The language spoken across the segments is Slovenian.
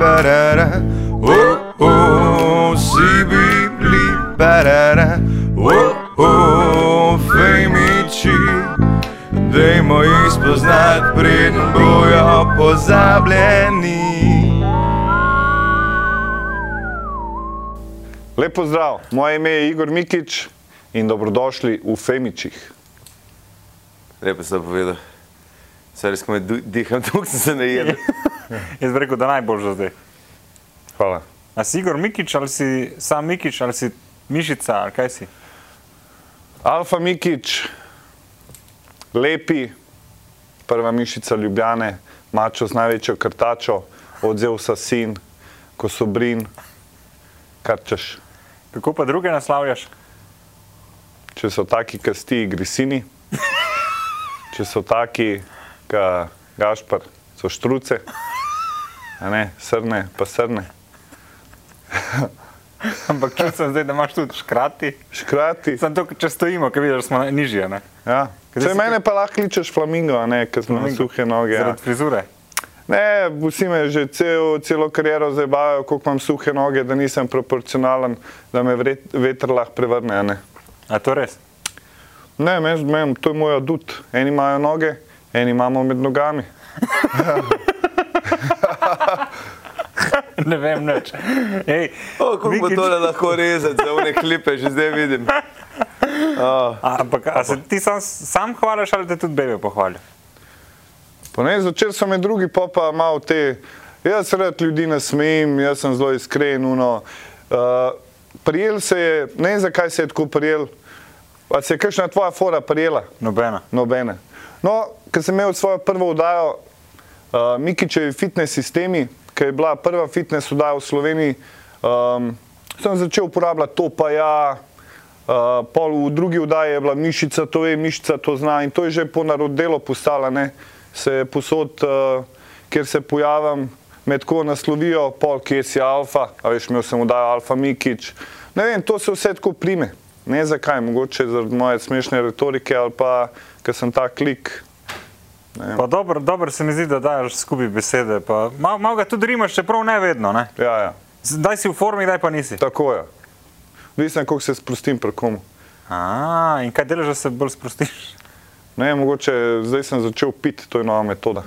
barara, oh, oh, si bibli, barara, oh, oh, fejmiči. Dajmo jih spoznati, preden bojo pozabljeni. Lepo zdrav, moje ime je Igor Mikič in dobrodošli v Femičih. Lepo si povedal. Saj res, ko me du- diham, tukaj sem se najedel. Jaz bi rekel, da najbolj že zdaj. Hvala. A si Igor Mikič ali si sam Mikič ali si Mišica ali kaj si? Alfa Mikič, lepi, prva mišica Ljubljane, mačo z največjo krtačo, odzel sa sin, kosobrin, kar češ. Kako pa druge naslavljaš? Če so taki, kot ti, grisini, če so taki, kot Gašpar, so štruce, a ne, srne, pa srne. Ampak čutim sem zdaj, da imaš tudi škrati. Škrati. Sem to, če stojimo, ker vidiš, da smo nižje, ne? Ja. Si- mene pa lahko kličeš flamingo, a ne, ker smo na Flamingo. suhe noge. Ja. Zaradi frizure. Ne, vsi me že cel, celo kariero zabavajo, koliko imam suhe noge, da nisem proporcionalen, da me vret, veter lahko prevrne. a Ne, A to res? ne men, men, to je moj adut. Eni imajo noge, eni imamo med nogami. Ne vem nič. Ej, O, kako bo to lahko rezati, za one klipe, že zdaj vidim. Oh. a, ampak a se ti sam, sam hvališ ali te tudi bebe pohvalijo? Pa ne, začeli so me drugi, pa pa malo te. Jaz rad ljudi nasmejim, jaz sem zelo iskren. uno. Uh, prijel se je, ne vem zakaj se je tako prijel. A se je kakšna tvoja fora prijela? Nobena. Nobene. No, ker sem imel svojo prvo oddajo, uh, Mikičevi fitness sistemi, ki je bila prva fitness oddaja v Sloveniji, um, sem začel uporabljati to, pa ja. Uh, pol v drugi oddaji je bila mišica, to je mišica, to zna in to je že po narodelu postala, ne? se je posod, uh, kjer se pojavim, me tako naslovijo, pol, kje si alfa, a veš, imel sem oddajo Alfa Mikič. Ne vem, to se vse tako prime. Ne zakaj, mogoče zaradi moje smešne retorike ali pa, ker sem ta klik. Pa dobro, dobro se mi zdi, da daš skupaj besede. pa Malo mal ga tudi rimaš, čeprav ne vedno. Ne? Ja, ja, Daj si v formi, daj pa nisi. tako je. Mislim, kako se sprostim pri komu. A, in kaj delaš, da se bolj sprostiš? Ne, mogoče zdaj sem začel piti, to je nova metoda.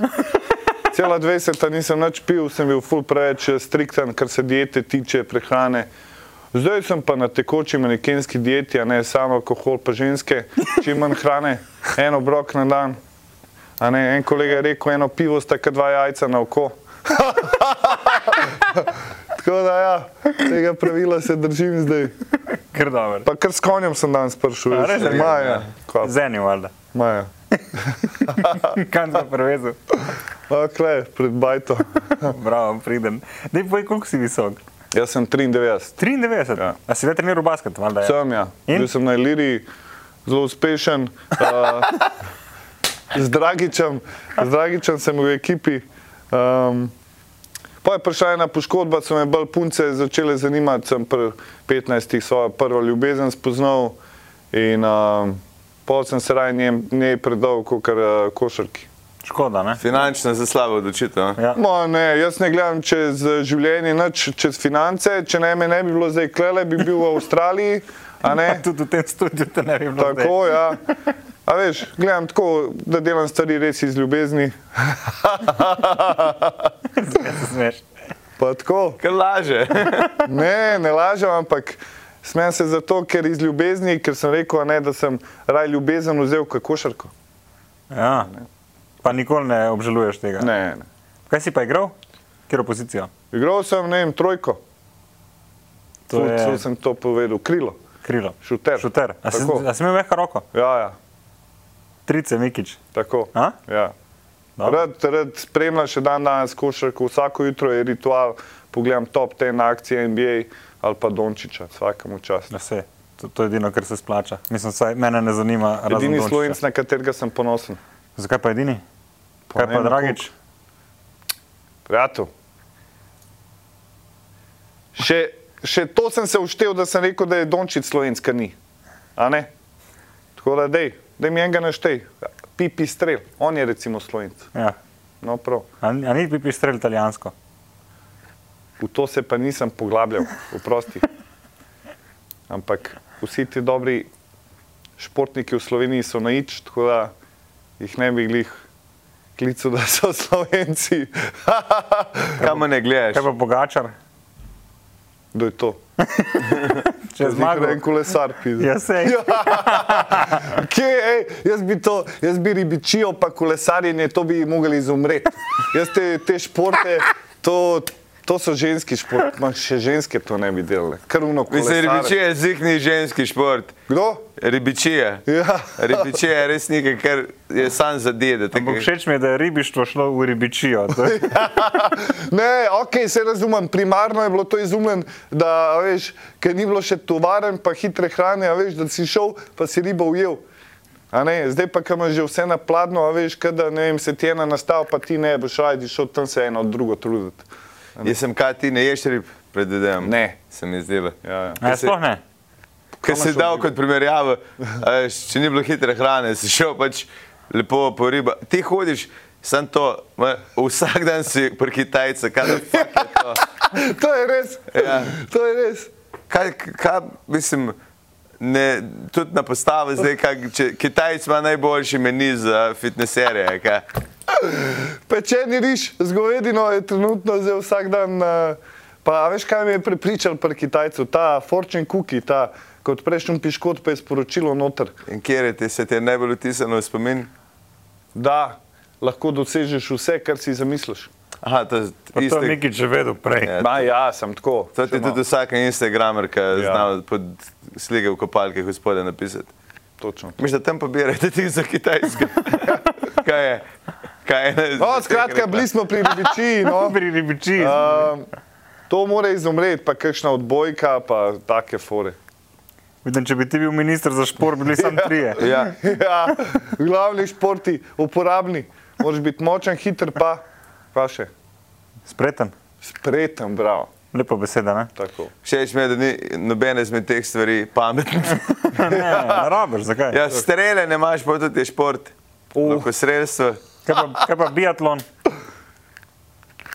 Cela 20 nisem nič pil, sem bil ful preveč eh, strikten, kar se diete tiče, prehrane. Zdaj sem pa na tekoči manekenski dieti, a ne samo alkohol, pa ženske, čim manj hrane, en obrok na dan. A ne, en kolega je rekel, eno pivo sta kot dva jajca na oko. Tako da ja, tega pravila se držim zdaj. Ker dobro. Pa kar s konjem sem danes prišel, A, res? Maja. Kva, Z enim, valjda. Maja. Kaj sem prevezel? Okle, pred bajto. Bravo, pridem. Dej povej, koliko si visok? Jaz sem 93. 93. Ja. A si vedno treniral basket, valjda? Ja. Sem ja. In? Bil sem na Iliriji, zelo uspešen. Uh, z, Dragičem, z Dragičem sem v ekipi. Um, Pa je prišla ena poškodba, so me bolj punce začele zanimati. Sem pri 15 svojo prvo ljubezen spoznal in um, pol sem se raje njej predal kot uh, košarki. Škoda, ne? Finančna za slabo odločitev. a? Ja. No, ne, jaz ne gledam čez eh, življenje, nič čez finance. Če ne me ne bi bilo zdaj klele, bi bil v Avstraliji. a ne? Tudi v tem studiu te ne bi bilo. zdaj. Tako, ja. A veš, gledam tako, da delam stvari res iz ljubezni. Zakaj se smeš? Pa tako. Ker laže. Ne, ne lažem, ampak smem se zato, ker iz ljubezni, ker sem rekel, a ne, da sem raj ljubezen vzel kot košarko. Ja. Pa nikoli ne obžaluješ tega. Ne, ne. Kaj si pa igral? Kjer opozicijo? Igral sem, ne vem, trojko. To Ful, je sem to povedal, krilo, krilo. šuter. Šuter. A si, a si imel mehka roko? Ja, ja, Trice, Mikič. tako. A? Ja. Dobro. Rad, rad spremljam še dan danes košarko, vsako jutro je ritual, pogledam top 10 akcije NBA ali pa Dončiča, vsakemu čast. Da se. To, to je edino, kar se splača. Mislim, saj mene ne zanima. Edini Dončića. slovenc, na katerega sem ponosen. Zakaj pa edini? Kaj ne pa Dragič? Prijatelj. Še, še to sem se uštel, da sem rekel, da je Dončić slovenska ni. A ne? Tako da dej, dej mi enega naštej. Pipi strel, on je recimo slovenc. Ja. No prav. A, a ni pipi strel italijansko? v to se pa nisem poglabljal, oprosti. Ampak vsi ti dobri športniki v Sloveniji so naič, tako da jih ne bi glih klical, da so Slovenci. Kam ne gledaš? Kaj pa Pogačar? Kdo je to? Če zmaga. En kolesar, pizda. Ja, sej. Kje, ej, jaz bi to, jaz bi ribičijo, pa kolesarjenje, to bi mogli izumreti. Jaz te, te športe, to, to so ženski šport, ma še ženske to ne bi delale. Krvno Mislim, kolesar. ribičije je zihni ženski šport. Kdo? Ribičije. Ja. Ribičije je res nekaj, kar je sam za dede. Ampak všeč mi je, da je ribištvo šlo v ribičijo. To je- Ne, ok, se razumem, primarno je bilo to izumljen, da, veš, ker ni bilo še tovaren, pa hitre hrane, a veš, da si šel, pa si ribo ujel. A ne, zdaj pa, ko imaš že vse napladno, a veš, kada, ne vem, se ti ena nastav, pa ti ne boš radi šel tam se eno od drugo truditi. Jaz sem kaj ti ne ješ rib, predvidevam. Ne. Se mi zdelo. Ja, ja. Ja, sploh ne. Ker si imaš dal kot primerjavo, če ni bilo hitre hrane, si šel pač lepo po riba. Ti hodiš, sem to, ma, vsak dan si pri Kitajcu, kaj je to. To je res, Ja. to je res. Kaj, kaj mislim, ne, tudi na postavi zdaj, kaj, če Kitajc ima najboljši meni za fitnesserje, kaj. Pečeni riž z govedino je trenutno zdaj vsak dan. Uh, pa a veš, kaj me je prepričal pri Kitajcu? Ta fortune cookie, ta, kot prejšnji piškot, pa je sporočilo noter, In kjer je ti se ti najbolj vtisnilo v spomin? da lahko dosežeš vse, kar si zamisliš. Aha, to je Pa to je isto. nekaj že vedel prej. Ja. Ma, ja, sem tako. To ti tudi vsak Instagramer, ki Ja. zna pod slike v kopalke gospode napisati. Točno. Miš, da tam pobirate ti za Kitajsko. Kaj je? Kaj je? No, skratka, bili smo pri ribičiji. No. Pri ribičiji. Um, to mora izumreti, pa kakšna odbojka, pa take fore. Vidim, če bi ti bil minister za šport, bi bili samo trije. Ja. Ja, glavni športi, uporabni. Moraš biti močen, hiter, pa, pa še Spreten. spreten, bravo. Lepa beseda, ne? Tako. Všeč mi je, da ni nobene izmed teh stvari pametne. Ne, ne rabiš, zakaj? Ja, strele ne imaš, pa tudi je šport. Uh. Lahko sredstvo. Kaj pa, kaj pa biatlon?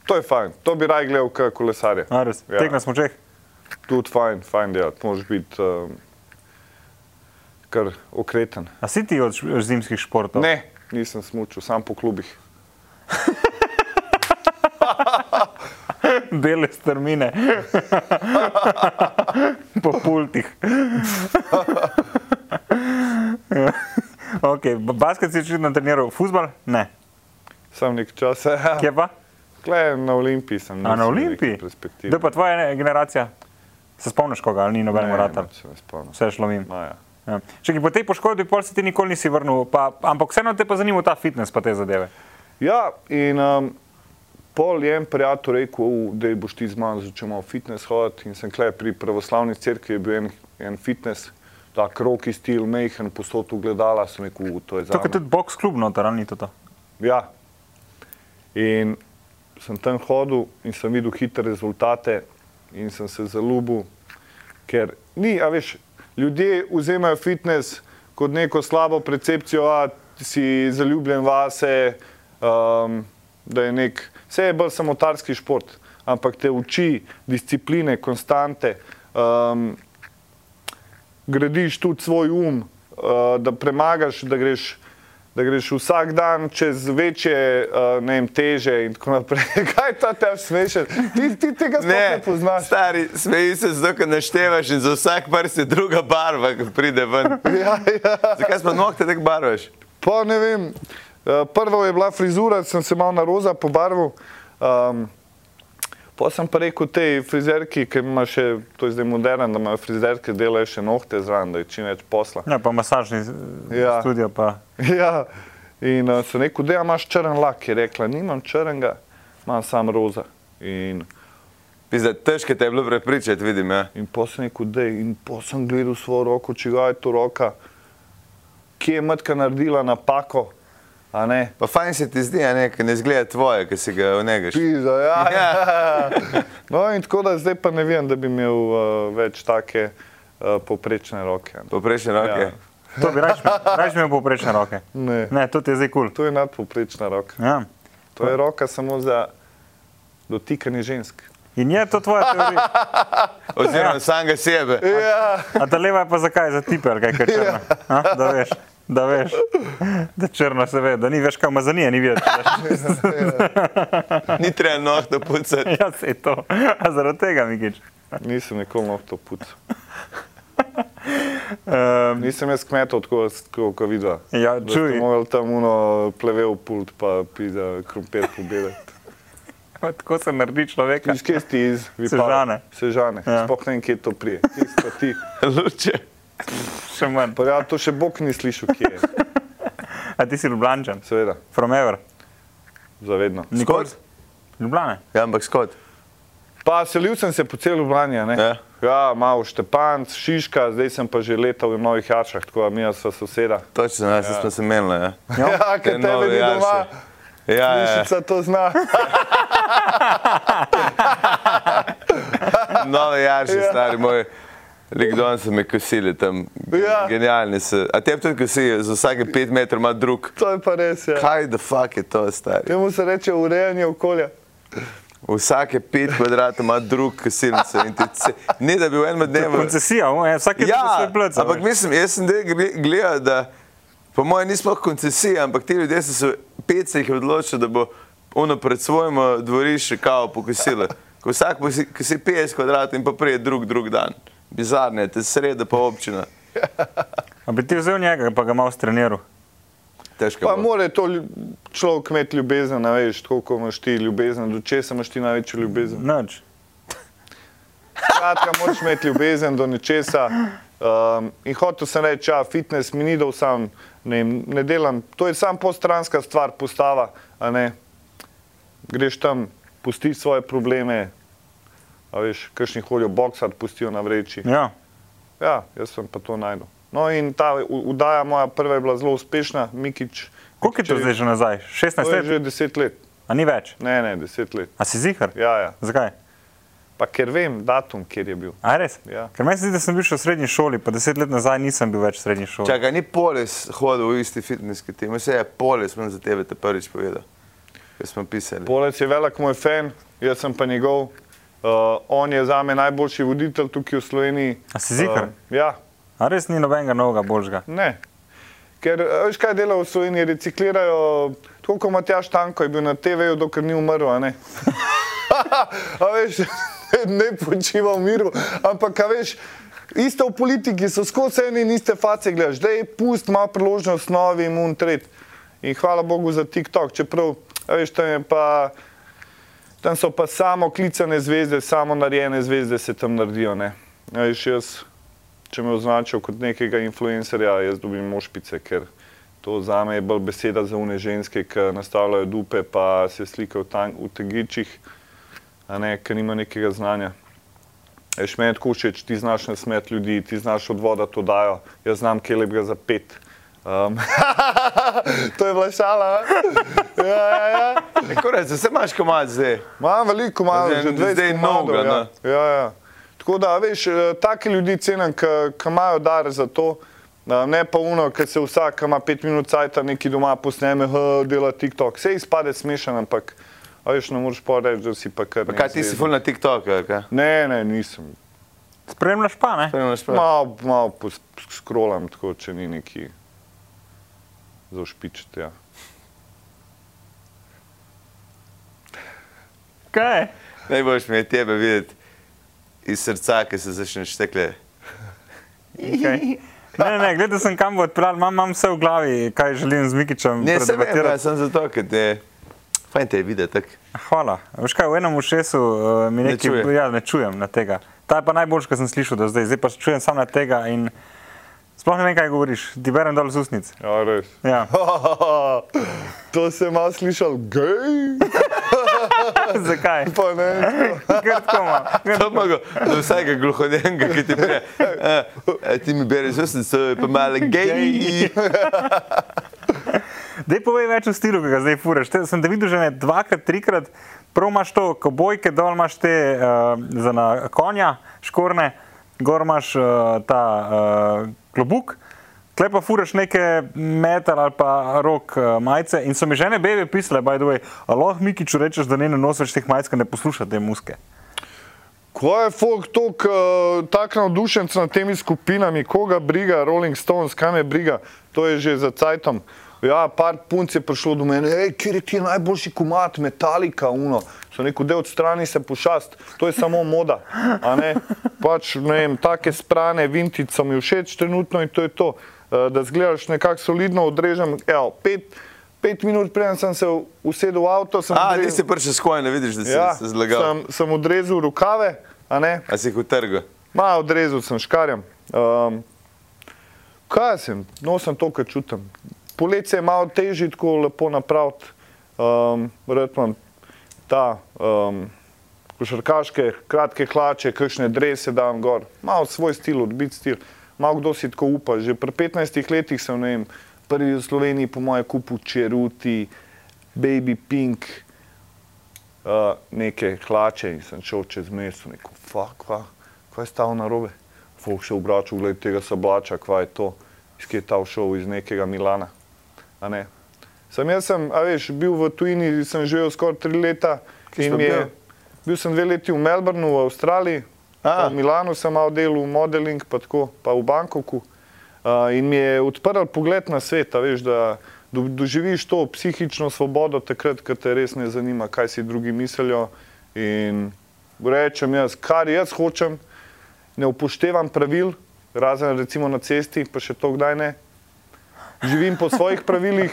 To je fajn, to bi raj gledal, kot kolesarje. A, res, Ja. Tek na smočeh. Tudi fajn, fajn delati, moraš biti um, kar okreten. A si ti od zimskih športov? Ne, nisem smučil, sam po klubih. Bele strmine. po pultih. okay, basket si očitno treniral, futbol? Ne. Sam nek čas, ja. Kje pa? Kle, na Olimpiji sem. A na Olimpiji? Kdo je pa tvoja ne- generacija? Se spomniš koga ali ni noben spomnim. Vse šlo mimo. No, ja. Ja. Če ki po tej poškodbi, pol se ti nikoli nisi vrnil, pa, ampak vseeno te pa zanima ta fitness pa te zadeve. Ja, in um, pol je en prijatelj rekel, "U, da boš ti z mano začel malo fitness hoditi. In sem klej pri pravoslavni cerkvi, je bil en, en fitness, tak roki stil, mehen, posod ugledala, sem rekel, "U, to je za To je tudi box klub noter, ali ni to to? Ja. In sem tam hodil in sem videl hitre rezultate in sem se zaljubil, ker ni, a veš, ljudje vzemajo fitness kot neko slabo percepcijo, da si zaljubljen vase, um, da je nek, vse je bolj samotarski šport, ampak te uči discipline, konstante, um, gradiš tudi svoj um, uh, da premagaš, da greš, da greš vsak dan čez večje uh, ne vem, teže in tako naprej. Kaj je ta te smešen? Ti, ti tega ne, ne poznaš. stari, smeji se zato, ker naštevaš in za vsak prst je druga barva, pride ven. Ja, ja. Zakaj smo nohte tako barvaš? Pa ne vem, prvo je bila frizura, sem se malo na roza pobarval. Um, Pa sem pa rekel tej frizerki, ki ima še, to je zdaj moderno, da imajo frizerke, delajo še nohte zraven, da je čim več posla. Ja, pa masažni Ja. ja. studio pa. Ja, in uh, sem rekel, da imaš črn lak, je rekla, nimam črnega, imam sam roza. In, Pizda, težko te je bilo prepričati, vidim. Ja. in pa sem rekel, da in pa sem gledal svojo roko, čiga je to roka, kje je matka naredila napako, ne. Pa fajn se ti zdi, a ne, ne zgleda tvoje, ki si ga vnegaš. Pizda, ja, ja. No in tako da zdaj pa ne vem, da bi imel uh, več take uh, poprečne roke. Poprečne roke. Ja. To bi raje imel poprečne roke. Ne. Ne, to ti je zdaj kul. Cool. To je nadpoprečna roka. Ja. To je roka samo za dotikanje žensk. In je to tvoja teorija. Oziroma Ja. samega sebe. Ja, A ta leva je pa zakaj za tipe, ali kaj je črna? A, da veš, da veš, da črno se ve, da ni več kam zanije, ni videti. Ni treba nohta pucati. Ja, se je to. A zaradi tega, Mikič. nisem nikoli nog to pucal. Um, Nisem jaz kmetov tako, kot vidva. ja, Da čuj, mogli tam uno plevel pult, pa pizza, krompir pobedati. tako se naredi človeka. Iz kje si ti iz? Sežane. Sežane. Ja. Ja. Sploh ne vem, kje to prije. Tisto ti. Luče. Še manj. Pa ja, to še Bog ni slišal, kje je. A ti si Ljubljančan, Seveda, from ever. zavedno. Nikoli. Ljubljane. Ja, ampak skot. Pa selil sem se po celu Ljubljani, ne? Ja. Ja, malo Štepanc, Šiška, zdaj sem pa že leta v Novih Jaršah, tako da mi sva soseda. Točno, ja, ja. smo se menili. Ja, Ja, ja ker Te tebe ni doma, ja, ja. Mišica to zna. Nove jarše, Ja. stari moj. Lik don so me kosili tam. Ja. Genialni so. A te tudi kosijo, za vsake pet metrov ima drug. To je pa res, ja. Kaj da fuck je to, stari? Temu se reče urejanje okolja. Vsake pet kvadratov ima drug ce- Ne da bi v enem dnevu. Koncesija, o, ja, vsak je ja, svoj plec. a ampak mislim, jaz sem gledal, da po mojem nismo koncesija, ampak ti ljudje so se pet se jih odločili, da bo ono pred svojim dvoriščem kao pokosilo. Ko vsak posi- kosi 50 kvadratov in pa prije drug, drug dan. Bizarno je, te sreda pa občina. A bi ti vzel njega, pa ga malo streniral. Težko Pa bo. mora to človek imeti ljubezen, a veš, tako kot imaš ti ljubezen, do česa imaš ti največjo ljubezen. Noč. Skratka, moraš imeti ljubezen do nečesa. Um, in hotel sem reči, ja, fitness mi ni dal sam, ne, vem, ne delam, to je sam postranska stvar, postava, a ne. Greš tam, pustiš svoje probleme, a veš, kakšni hodijo boksat, pustijo na vreči. Ja. Ja, jaz sem pa to najdel. No in ta udaja moja prva je bila zelo uspešna, Mikič. Koliko je to zdaj že nazaj? 16 To je let? že deset let. A ni več? Ne, ne, deset let. A si zihar? Ja, ja. Zakaj? Pa ker vem datum, kjer je bil. A res? Ja. Ker meni se zdi, da sem bil še v srednji šoli, pa deset let nazaj nisem bil več v srednji šoli. Čakaj, ni polis hodil v isti fitnesski tim. Vse je polis, sem za tebe te prvič povedal. Ker smo pisali. Polec je velik moj fan, jaz sem pa njegov. Uh, on je za me najboljši voditelj tukaj v Sloveniji. A si ziher? Uh, ja, A res ni nobenega novega božga? ne. Ker a veš, kaj delajo v Sloveniji, reciklirajo, tako kot Matjaš Tanko je bil na TV-ju, dokler ni umrl. a ne. a veš, ne počiva v miru, ampak a veš, isto v politiki so skozi ene in iste face, gledaš, da je pust, ima priložnost novi imun tret. In hvala Bogu za TikTok, čeprav, a veš, tam je pa. Tam so pa samo klicane zvezde, samo narejene zvezde se tam naredijo. ne. A Veš, jaz, če me označijo kot nekega influencerja, jaz dobim mošpice, ker to za me je bolj beseda za une ženske, ki nastavljajo dupe, pa se slikajo v, tegičih, ker nima nekega znanja. Veš, meni je tako všeč, ti znaš nasmet ljudi, ti znaš od voda to dajo, jaz znam kje lepega za pet. Um, to je bila šala. Ja, ja, ja. Kurec, se imaš komad zdaj. Imam veliko malo, Zdaj- že 20 zdaj komadov, novega, ja. ne? Ja, ja. Tako da, veš, eh, take ljudi cenim, ki imajo dar za to, eh, ne pa uno, ki se vsak, ima pet minut cajta, neki doma posneme, "H, dela TikTok. Vse izpade smešen, ampak, a veš, ne moreš pa reči, da si pa kar. Pa kaj ti si ful na TikToku, ali kaj? Ne, ne, nisem. Spremljaš pa, ne? Spremljaš pa? Malo, pos- skrolam, tako, če ni neki za ušpičiti. Ja. Kaj? Najboljš mi je tebe videti iz srca, ki se začneš tekle. Kaj? Ne, ne, ne, gledal sem kam bo odpeljal, imam, imam vse v glavi, kaj želim z Mikičem Ne, se vem, ja, sem zato, ker te... Fajn te je videti, tako. Hvala. Veš kaj, v enem ušesu uh, mi Ne nekaj, čuje. ja, ne čujem na tega. Ta je pa najboljši, kar sem slišal do zdaj, zdaj pa čujem samo na tega in sploh ne vem, kaj govoriš. Ti berem dol z usnic. Ja, res. Ja. to sem malo slišal, gej, Zakaj? pa ne. Ker tako ima. To mogo do vsakega gluhodnega, ki ti prije. A, a ti mi bereš usnico, je pa malo gej. Dej povej več o stilu, ki ga zdaj furaš. Te, sem te videl že ne dvakrat, trikrat. Prvo imaš to kobojke, dol imaš te uh, za na konja, škorne, gor imaš uh, ta uh, klobuk. Tle pa furaš neke metal ali pa rok uh, majice in so mi žene bebe pisale, by the way, a lahko Mikiču rečeš, da ne nosiš teh majic, ne posluša te muske. Ko je folk uh, tak navdušenc nad temi skupinami, koga briga, Rolling Stones, kam je briga, to je že za cajtom. Ja, par punc je prišlo do mene, hej, kjer je ti najboljši komat, metalika, uno. So rekel, da odstrani se pošast, to je samo moda. a Ne? Pač, ne vem, take sprane, vintage so mi všeč trenutno in to je to. Uh, da zgledaš nekako solidno, odrežem, evo, pet, pet minut preden sem se usedel v avto, sem A, odrezal- nisi prišel skoj, ne vidiš, da si ja, se zlagal. sem, sem odrezal rokave, a ne, A si jih utrgal. malo odrezal sem škarjem. Um, kaj sem, nosim to, kar čutim. Poletje je malo težje, tako lepo napraviti. Um, ta um, košarkaške, kratke hlače, kakšne drese dam gor, malo svoj stil, odbit stil. Malo kdo si tako upa. Že pri 15 letih sem, vem, prvi v Sloveniji, po mojem, kupil čeruti, baby pink, uh, neke hlače in sem šel čez mesto, neko, fuck, kva, kva je stalo na robe. Folk se obračal, gled tega sablača, kva je to, iz kje je ta šel, iz nekega Milana. Sam jaz sem, a veš, bil v tujini, sem živel skoraj tri leta in je, bil? bil sem dve leti v Melbourneu, v Avstraliji, A. pa v Milanu sem malo delal modeling, pa tako, pa v Bangkoku. Uh, in mi je odprl pogled na svet, veš, da do, doživiš to psihično svobodo takrat, ko te res ne zanima, kaj si drugi mislijo. In rečem jaz, kar jaz hočem, ne upoštevam pravil, razen recimo na cesti, pa še to kdaj ne. Živim po svojih pravilih,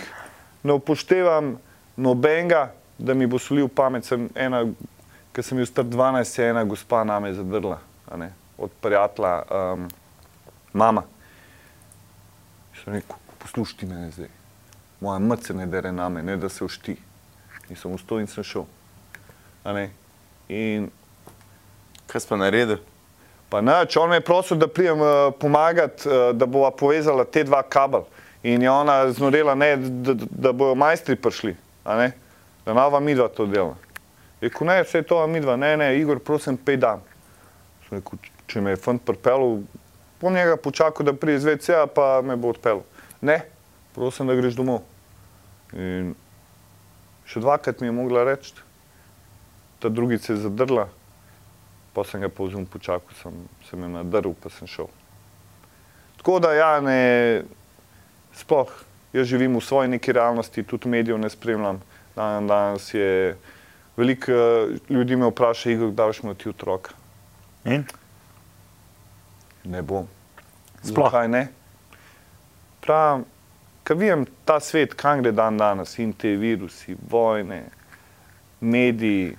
ne upoštevam nobenega, da mi bo solil pamet. Sem ena, ki sem bil star 12, je ena gospa name zadrla, a ne, od prijatelja, um, mama. Sem rekel, poslušaj me zdaj, moja mrca ne dere name, ne da se ošti. In sem vstal in sem šel. In Kaj si pa naredil? Pa nič, on me je prosil, da prijem uh, pomagati, uh, da bova povezala te dva kabel. In je ona znorela, ne, da, da, bojo majstri prišli, da nova midva to dela. Rekel, ne, vse je to midva, ne, ne, Igor, prosim, pej dan. Rekel, če me je fant pripeljal, bom njega počakal, da pride iz WC-ja, pa me bo odpeljal. Ne, prosim, da greš domov. In še dvakrat mi je mogla reči, ta drugica je zadrla, pa sem ga povzem počakal, sem, sem jo nadrl, pa sem šel. Tako da ja, ne, sploh, jaz živim v svoji neki realnosti, tudi medijev ne spremljam. Dan, danes je veliko eh, ljudi me vpraša, Igor, kdaj boš imel ti otroka? In? Ne bom. Sploh. Zakaj ne? Pravim, ko vidim ta svet, kam gre dan danes in te virusi, vojne, mediji,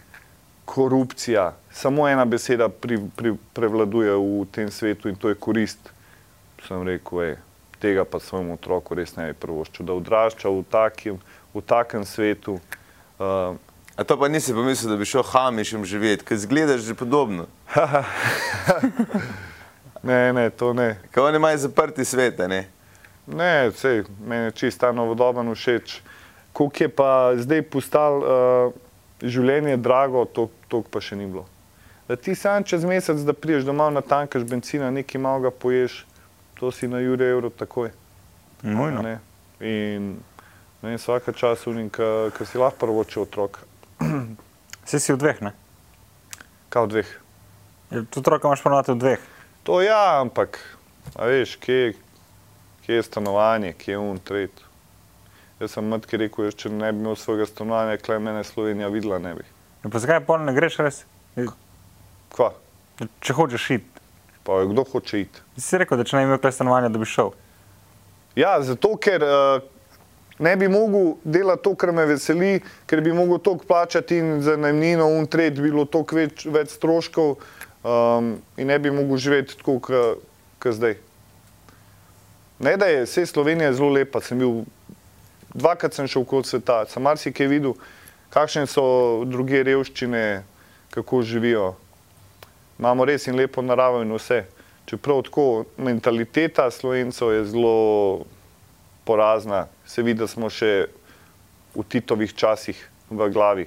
korupcija, samo ena beseda pri, pri, prevladuje v tem svetu in to je korist. Sem rekel, ej, tega pa svojemu otroku res ne bi prvoščil, da odrašča v takem, v takem svetu. Uh, A to pa nisi pomislil, da bi šel hamišem živeti, ker zgledaš že podobno. ne, ne, to ne. Kaj oni imajo zaprti svet, ne? Ne, sej, meni je čisto novodoben všeč. Koliko je pa zdaj postalo uh, življenje drago, to, to pa še ni bilo. Da ti sam čez mesec, da priješ domov na tankaš benzina, nekaj malega poješ, to si na jure evro takoj. Nujno. Ne? In ne, vsaka čas unim, ki si lahko prvoče otrok, Vsi si v dveh, ne? kao dveh. Ja, Tu otroka imaš ponovati v dveh. To ja, ampak, a veš, kje, kje je stanovanje, kje je un tret. Jaz sem matki rekel, jaz, če ne bi imel svojega stanovanja, klej mene Slovenija videla ne bi. Ja, pa zakaj pol ne greš res? Kva? Če hočeš iti. Pa kdo hoče iti? Si rekel, da če ne bi imel kaj stanovanja, da bi šel. Ja, zato ker uh, ne bi mogel delati to, kar me veseli, ker bi mogel toliko plačati in za najmnino, un tret bi bilo toliko več, več stroškov um, in ne bi mogel živeti tako, kot zdaj. Ne, da je vse Slovenija zelo lepa, sem bil, dvakrat sem šel okoli sveta, sem marsikaj videl, kakšne so druge revščine, kako živijo. Imamo res in lepo naravo in vse. Čeprav tako mentaliteta slovencev je zelo porazna, se vidi, da smo še v Titovih časih v glavi.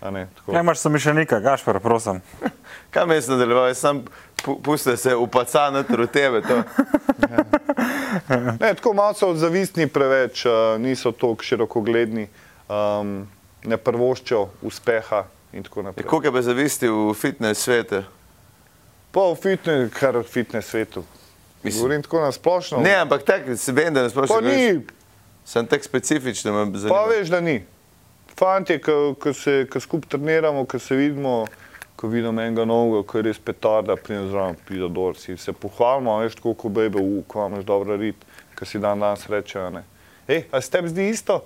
A Ne, tako. Kaj imaš somišljenika, Gašpar, prosim. Kaj me je nadaljeval, jaz sem puste se upaca noter v tebe. To. Ne, tako malo so zavistni preveč, uh, niso tako širokogledni, um, ne prvoščijo uspeha, in tako naprej. Koliko je pa zavisti v fitness svetu? Pa v fitness, kar v fitness svetu. Mislim- Govorim tako na splošno. Ne, ampak tako se vem, da ne pa splošno. ni, Sem tako specifičen, me pa zanima. veš, da ni. Fantje, ko skupaj treniramo, ko se vidimo, ko vidimo enega novega, ko je res petarda, pridem zraven, pride dol, si se pohvalimo, veš, tako kot bebe, v ko imaš dobro rit, ko si dan dan sreče, ne. Ej, a se tebi zdi isto,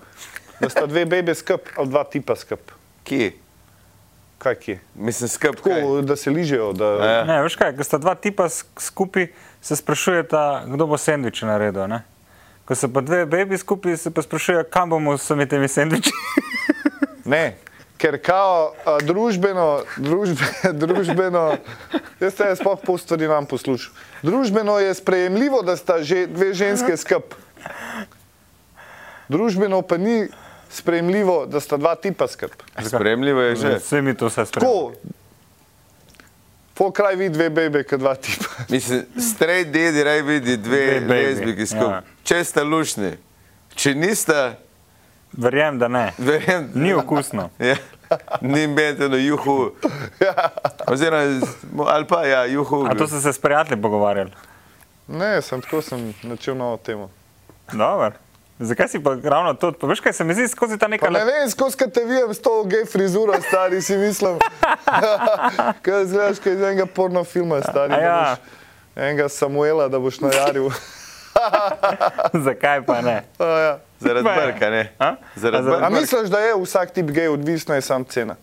da sta dve bebe skup ali dva tipa skup? Kje? Kaj kje? Mislim, skrb. kaj? Tako, da se ližejo, da... Ja. Ne, veš kaj, ko sta dva tipa sk- skupaj, se sprašujeta, kdo bo sendviče naredil. Ne? Ko so pa dve bebi skupaj, se pa sprašujejo, kam bomo s vsemi temi sendviči. Ne, ker kao a, družbeno, družbe, družbeno, jaz te sploh pol stvari nam poslušam. Družbeno je sprejemljivo, da sta že dve ženske skup. Družbeno pa ni sprejemljivo, da sta dva tipa skup. Spremljivo je že. Vse mi to spremljamo. Tako, po kraj vidi dve bebe, kot dva tipa. Mislim, straight dedi raj vidi dve Dve lezbiki skupaj. ja. Če sta lušni, če nista, Verjamem, da ne. verjem, Ni okusno. Ja, ni beteno juhu. Oziroma, ali pa ja, juhu. A to so se s prijatelji pogovarjali. Ne, sem tako sem načel novo temo. Dobar. Zakaj si pa ravno to? Pa veš kaj se mi zdi skozi ta neka Pa ne vem, skozi kaj te vidim s to gej frizuro, stari si mislim. Kaj zgledaš, kaj iz enega porno filma, stari. A ja. Enega Samuela, da boš najaril. Zakaj pa ne? A, ja. Zaradi brka, ne? A? Zaradi A A brka. misliš, da je vsak tip gej, odvisno je sam cena?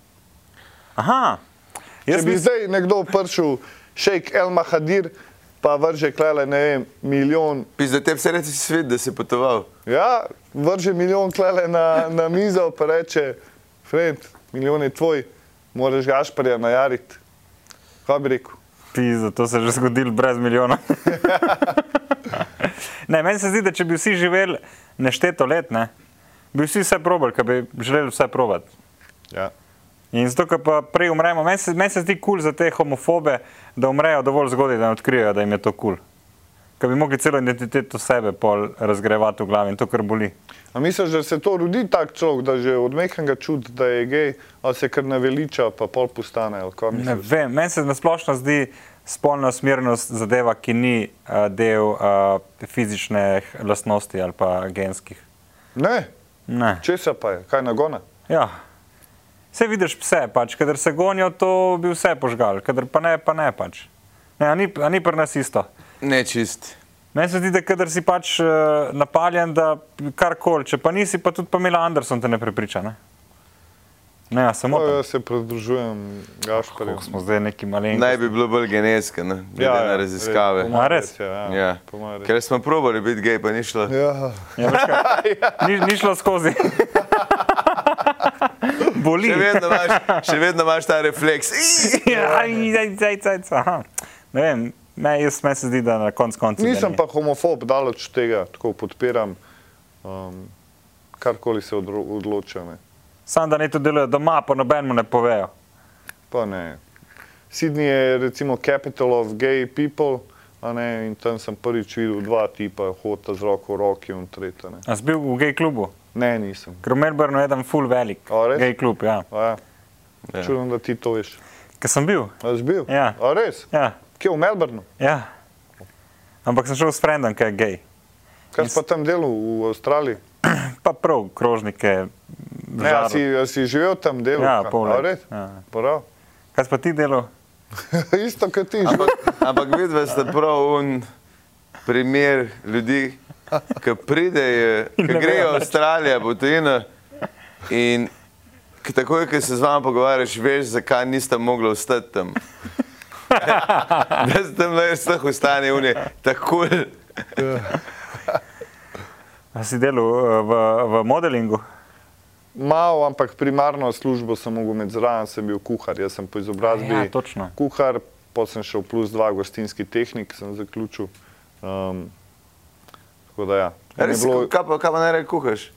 Aha. Če Jaz bi mislim, zdaj nekdo pršil šejk El Mahadir, pa vrže klele, ne vem, milijon. Pizda, te vse reči svet, da si potoval. Ja, vrže milijon klele na, na mizo, pa reče, Fred, milijon je tvoj, moraš Gašparja najariti. Kaj bi rekel? pizda, to se je že zgodilo brez milijona. ne, meni se zdi, da če bi vsi živeli nešteto let, ne, bi vsi vse probali, ker bi želeli vse probati. Ja. In zato, ker pa prej umremo, meni se, meni se zdi kul cool za te homofobe, da umrejo dovolj zgodaj, da ne odkrijejo, da jim je to kul. Cool. Ker bi mogli celo identiteto sebe pol razgrevati v glavi in to, kar boli. A misliš, da se to rodi tak človek, da že od mehkega čuti, da je gej, ali se kar naveliča, pa pol postane? Ne vem, meni se nasplošno zdi spolna usmerjenost zadeva, ki ni uh, del uh, fizičnih lastnosti ali pa genskih. Ne, Ne. česa pa je, kaj nagona? Ja. Vse vidiš pse, pač, kadar se gonijo, to bi vse požgal, kadar pa ne, pa ne pač. Ne, a ni, a ni pri nas isto. Ne čist. Meni se zdi, da kadar si pač uh, napaljen, da karkoli, če pa nisi, pa tudi Pamela Anderson te ne prepriča. Ne, ne ja, samo Pa to. jaz se pridružujem Gašparju. Kako smo zdaj neki malenki. Naj bi bilo bolj genetsko, ne? glede Ja, na ja, raziskave. po mojem A, res? Ja, Ja. po mojem Ker smo probali biti gej, pa ni šlo. Ja. Ja, kaj, ni, ni šlo skozi. Boli. Še vedno imaš, še vedno imaš ta refleks. Ja, zdaj, zdaj, zdaj. Ne vem, me, jaz, meni se zdi, da na koncu konca. Nisem pa homofob, daleč od tega, tako podpiram um, karkoli se odloča. Ne. Sam da ne to delajo doma, pa nobenemu ne povejo. Pa ne. Sydney je recimo capital of gay people, a ne, in tam sem prvič videl dva tipa, hodita z roko v roki in tretja. Ne. A si bil v gej klubu? Ne, nisem. Ker v Melbourneu je tam full velik. Gej klub, ja. A ja. Ja. Čudno, da ti to veš. Ker sem bil. A si bil? Ja. A res? Ja, Kje v Melbourneu? ja. Ampak sem šel s frendom, ki je gej. Kaj si pa tam delal v Avstraliji? Pa prav, krožnike. Ne, a si, a si živel tam delal? Ja, pol A let. res? Ja. Prav. Kaj si pa ti delal? Isto kot ti. Ampak, ampak vidva sta prav un primer ljudi, ki pridejo, ki grejo v. Avstralijo, po tujino in ki takoj, ko se z vami pogovarjaš, veš, zakaj nista mogla ostati tam. da se tam le vseh ostane unije, tako. A si delal eh, v, v modelingu? Mal, ampak primarno službo sem mogel med zraven, sem bil kuhar. Jaz sem po izobrazbi Ja, točno. kuhar, potem sem šel plus dva gostinski tehnik, sem zaključil. Um, tako da ja. Je Res, bilo- kaj pa, kaj pa najraje kuhaš?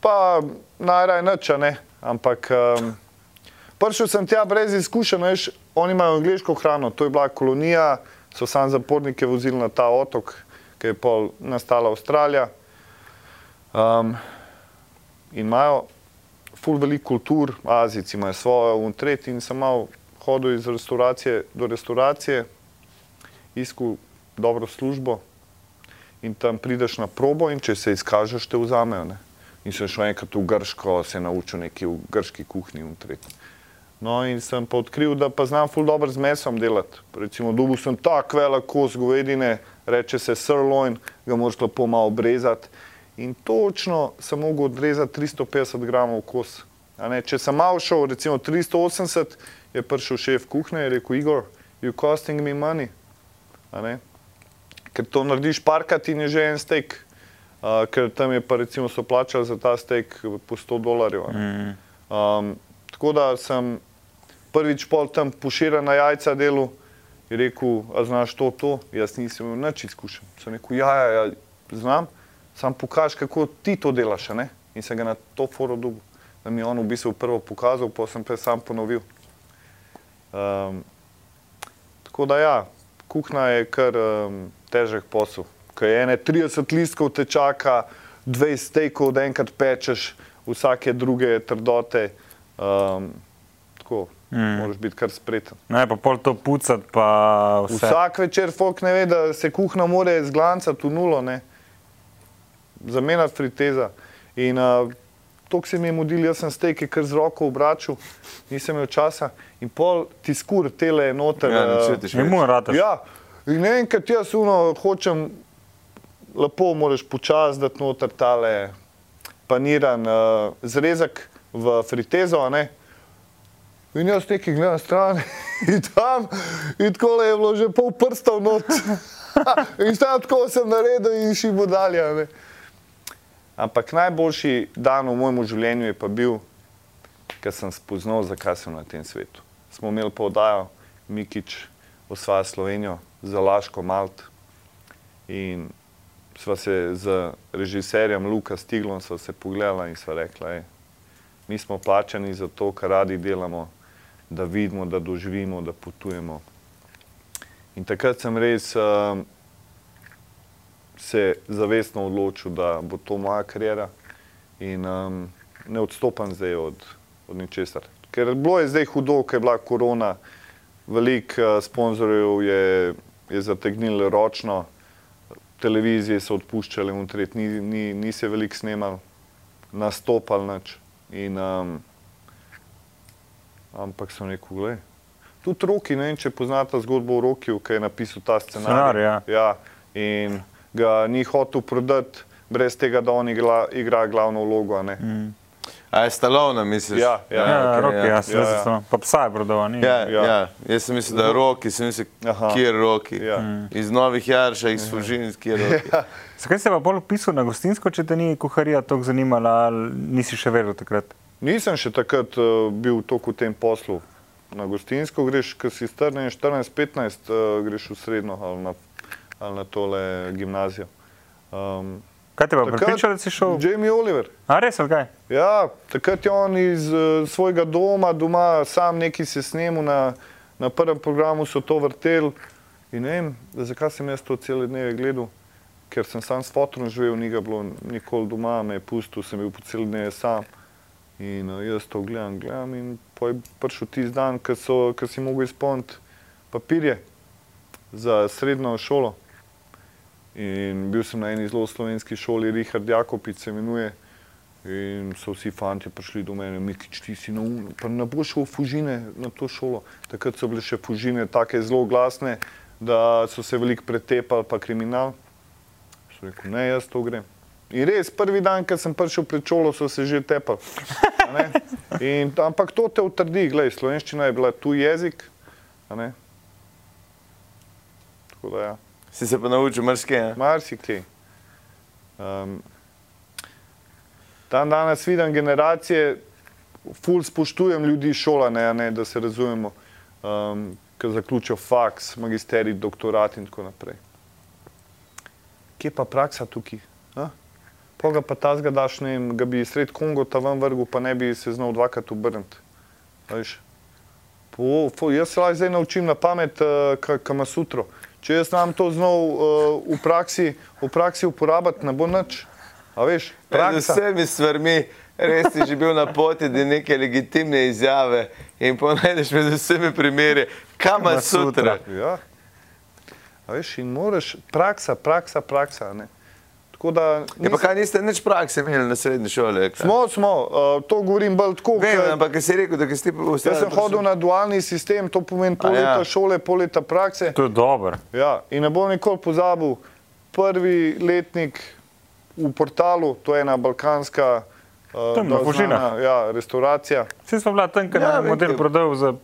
Pa najraje nič, a ne. Ampak um, prišel sem tja brez izkušenj, veš, oni imajo angliško hrano, to je bila kolonija, so sam zapornike vozili na ta otok, ki je pol nastala Avstralija. Um, in imajo ful velik kultur, Azijci imajo svojo untret in sem mal hodil iz restauracije do restauracije, iskal dobro službo in tam prideš na probo in če se izkažeš, te vzamejo. Ne? In sem šel enkrat v Grško, se naučil nekaj v grški kuhinji untret. No in sem pa odkril, da pa znam ful dobro z mesom delati. Recimo, dobil sem tak velik kos govedine, reče se sirloin, ga moraš lepo malo obrezati. In točno sem mogel odrezati 350 gramov kos. Ne, če sem malo šel, recimo 380, je prišel šef kuhne in rekel: Igor, you costing me money. Ker to narediš parkrat in je že en steak. Uh, ker tam je pa recimo so plačali za ta steak po 100 dolarjev. ne. Um, tako da sem prvič pol tam poširana jajca delu in rekel, a znaš to, to, jaz nisem imel nič izkušen. Sem rekel, ja, ja, ja znam, sam pokaž, kako ti to delaš, ne? In sem ga na to foro dobil, da mi je on v bistvu prvo pokazal, pa sem pa sam ponovil. Um, tako da ja, kuhna je kar um, težek posel. Ker je ene 30 listkov te čaka, 20 steakov, da enkrat pečeš, vsake druge trdote. Um, tako, mm. moraš biti kar spreten. Ne, pa pol to pucati, pa vse. Vsak večer folk ne ve, da se kuhna more zglancati v nulo, ne. Zamenjati friteza. In uh, to, se mi je mudil, jaz sem steke kar z roko obračal, nisem imel časa. In pol ti skur tele noter. Ja, ne uh, čutiš Ne več. more rataš. Ja, in ne enkrat jaz uno hočem, lepo moraš počasi dati noter tale paniran uh, zrezek v fritezo, ne. In jaz nekaj gledam stran in tam, in tako je bilo že pol prsta v not. in tam tako sem naredil in še bo Ne. Ampak najboljši dan v mojem življenju je pa bil, ker sem spoznal, zakaj sem na tem svetu. Smo imeli podajo Mikič, osvaja Slovenijo, za Laško Malt in sva se z režiserjem Luka Stiglom sva se pogledala in sva rekla, ej, mi smo plačani za to, kar radi delamo, da vidimo, da doživimo, da potujemo. In takrat sem res um, se zavestno odločil, da bo to moja karijera in um, ne odstopam zdaj od, od ničesar. Ker bilo je zdaj hudo, ker je bila korona, veliko uh, sponzorjev je, je zategnilo ročno, televizije so odpuščale, untret, ni, ni, ni se veliko snemal, nastopal nič. In, um, ampak sem rekel, gledaj. Tudi Roki, ne vem, če poznate zgodbo o Rokiju, ki je napisal ta scenarij. Ja. ja. In ga ni hotel prodati, brez tega, da on igra, igra glavno vlogo. Mm. A je stalovna, misliš? Ja, ja. Ja, ja, okej, roki, ja, se Ja, ja, ja. ja. Pa psa je prodal, ni. Ja, Ja. ja. Jaz sem mislil, da je roki, sem mislil, Aha. kje je roki. Ja. Iz novih jarša, iz Fužin, kje je roki. Zakaj se pa bolj upisal na gostinsko, če te ni kuharija tako zanimala, ali nisi še verjel takrat? Nisem še takrat uh, bil toliko v tem poslu. Na gostinsko greš, ko si star, ne vem, 14-15, uh, greš v srednjo ali na, ali na tole gimnazijo. Um, Kaj te pa prepričal, da si šel? Jamie Oliver. A res, kaj? Ja, takrat je on iz uh, svojega doma, doma sam neki se snemu, na, na prvem programu so to vrteli. In ne vem, da zakaj sem jaz to cele dneve gledal, ker sem sam s fotom živel, ni ga bilo nikoli doma, me je pustil, sem bil po cel dneve sam. In uh, jaz to gledam, gledam in po je prišel tisti dan, ko si mogel izpolniti papirje za srednjo šolo. In bil sem na eni zelo slovenski šoli, Richard Jakopič se imenuje. In so vsi fanti prišli do mene, Mikič, ti si neumno, pa ne boš šel v Fužine na to šolo. Takrat so bile še Fužine tako zelo glasne, da so se veliko pretepali, pa kriminal. So rekel, ne, jaz to grem. In res, prvi dan, ko sem prišel pred šolo, so se že tepali. ampak to te utrdi, gledaj, slovenščina je bila tuj jezik. Tako da ja. Si se pa naučil marsikaj. Marsikaj. Um, dan danes vidim generacije, ful spoštujem ljudi šolane, ne, da se razumemo, um, ki zaključijo faks, magisterij, doktorat in tako naprej. Kje pa praksa tukaj? a? Pol ga pa ta zgadaš, ne vem, ga bi sred Kongo ta ven vrgel, pa ne bi se znal dvakrat obrniti. veš. Po, po, jaz se lahko zdaj naučim na pamet, uh, kam sutro. Če jaz znam to znal uh, v, praksi, v praksi uporabiti, ne bo nič. A veš, praksa. vsemi stvarmi, res si že bil na poti do neke legitimne izjave in ponajdeš med vsemi primeri, kam sutra. sutra. Ja. A veš, in moraš, praksa, praksa, praksa. Ne? Tako da Ja, pa nisem- kaj niste nič prakse imeli na srednji šoli? kaj? smo, smo, uh, to govorim bolj tako. Vem, ke- ampak kaj si rekel, da si Jaz sem hodil na dualni sistem, to pomeni pol ja. leta šole, pol leta prakse. To je dobro. Ja, in ne bom nikoli pozabil, prvi letnik v portalu, to je ena balkanska uh, Tam na dosti Fužinah. znana, ja, restauracija. Vsi smo bila tam, ker Ja, ja, vem, model kaj- prodal za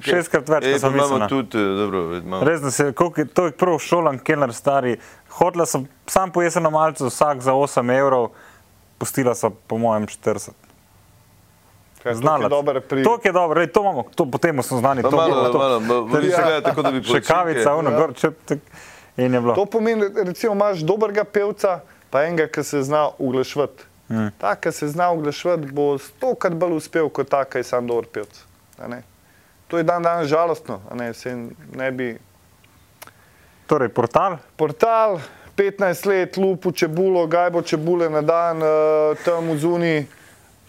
šestkrat več, kot sem pa imamo mislila. tudi, eh, dobro. Res, da se koliko je to je prav šolan, kelner stari. Hodila sem sam po jeseno malcu, vsak za 8 evrov, pustila so po mojem 40. Kaj, to Znala. je pri... To je dobro, to imamo, to potem smo znani. Pa to malo, bilo to. malo, malo, vi se gledate tako, da bi Še kavica, ono, Ja. gor, če, tak, in je bilo. To pomeni, recimo, imaš dobrega pevca, pa enega, ki se zna uglašvati. Mm. Ta, ki se zna uglašvati, bo stokrat bolj uspel kot ta, ki je sam dober pevc. ne. To je dan danes žalostno. a Ne, Se ne bi Torej, portal, portal, 15 let, lupu čebulo, gajbo čebule na dan, uh, tam v zuni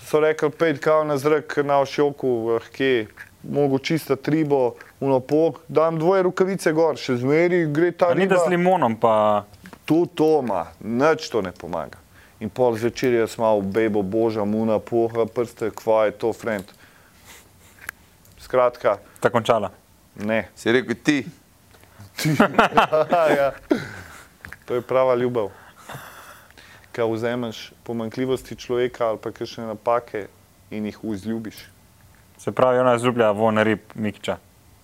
so rekli, pet kav na zrak na ošjoku, kje, mogo čista tribo, unopok, dam dvoje rukavice gor, še zmeri gre ta ni da s limonom, pa Tu to ima, nič to ne pomaga. In pol zvečer jaz malo bebo boža, muna, poha, prste, kva je to, friend. Skratka, ta končala. ne. Si rekel ti, ja. To je prava ljubev. Kaj vzameš pomankljivosti človeka ali pa kakšne napake in jih vzljubiš. Se pravi, ona zljublja von rib Mikča.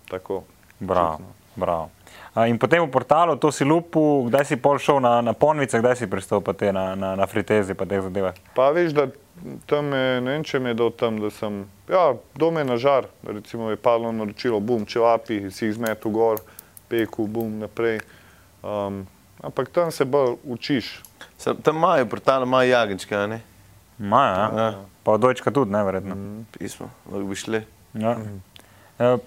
Tako. Bravo. Bravo. A, in potem v portalu, to si lupu, kdaj si pol šel na, na ponvice, kdaj si pristal pa te na, na, na fritezi, pa te zadeve. Pa veš, da tam je, ne vem, če mi je dal tam, da sem, ja, dome na žar, recimo je padlo naročilo, bum, čevapi, si jih zmetu gor, peku, bum, naprej. Um, ampak tam se bolj učiš. Sam, tam imajo portal, imajo jagenčke, ne? Maja, ja. Ja. pa dojčka tudi, neverjetno. Pismo, lahko bi šli. Ja. E,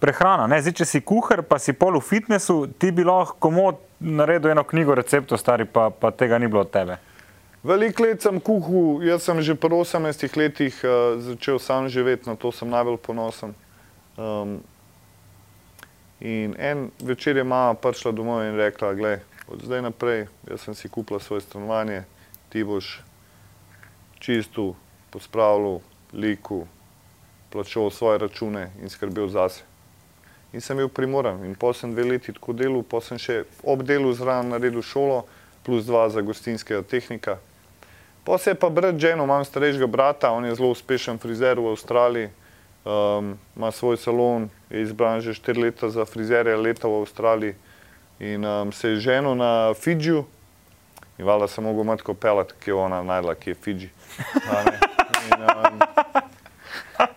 prehrana, ne? Zdaj, če si kuhar, pa si pol v fitnessu, ti bi lahko komod naredil eno knjigo receptov, stari pa, pa tega ni bilo od tebe. Veliko let sem kuhal, jaz sem že pri 18 letih uh, začel sam živeti, na to sem najbolj ponosen. Um, in en večer je mama prišla domov in rekla: Glej, od zdaj naprej, jaz sem si kupila svoje stanovanje, ti boš čistil, pospravljal, liku, plačal svoje račune in skrbel zase. In sem bil primoran. In potem sem dve leti tako delal, potem sem še ob delu zraven naredil šolo, plus dva za gostinskega tehnika. Pa se je pa brat ženil, imam starejšega brata, on je zelo uspešen frizer v Avstraliji, um, ima svoj salon, je izbran že štiri leta za frizerja leta v Avstraliji in um, se je ženil na Fidžiju. In valjda sem mogel matko pelati, ki je ona najdla, ki je Fidži. In, um,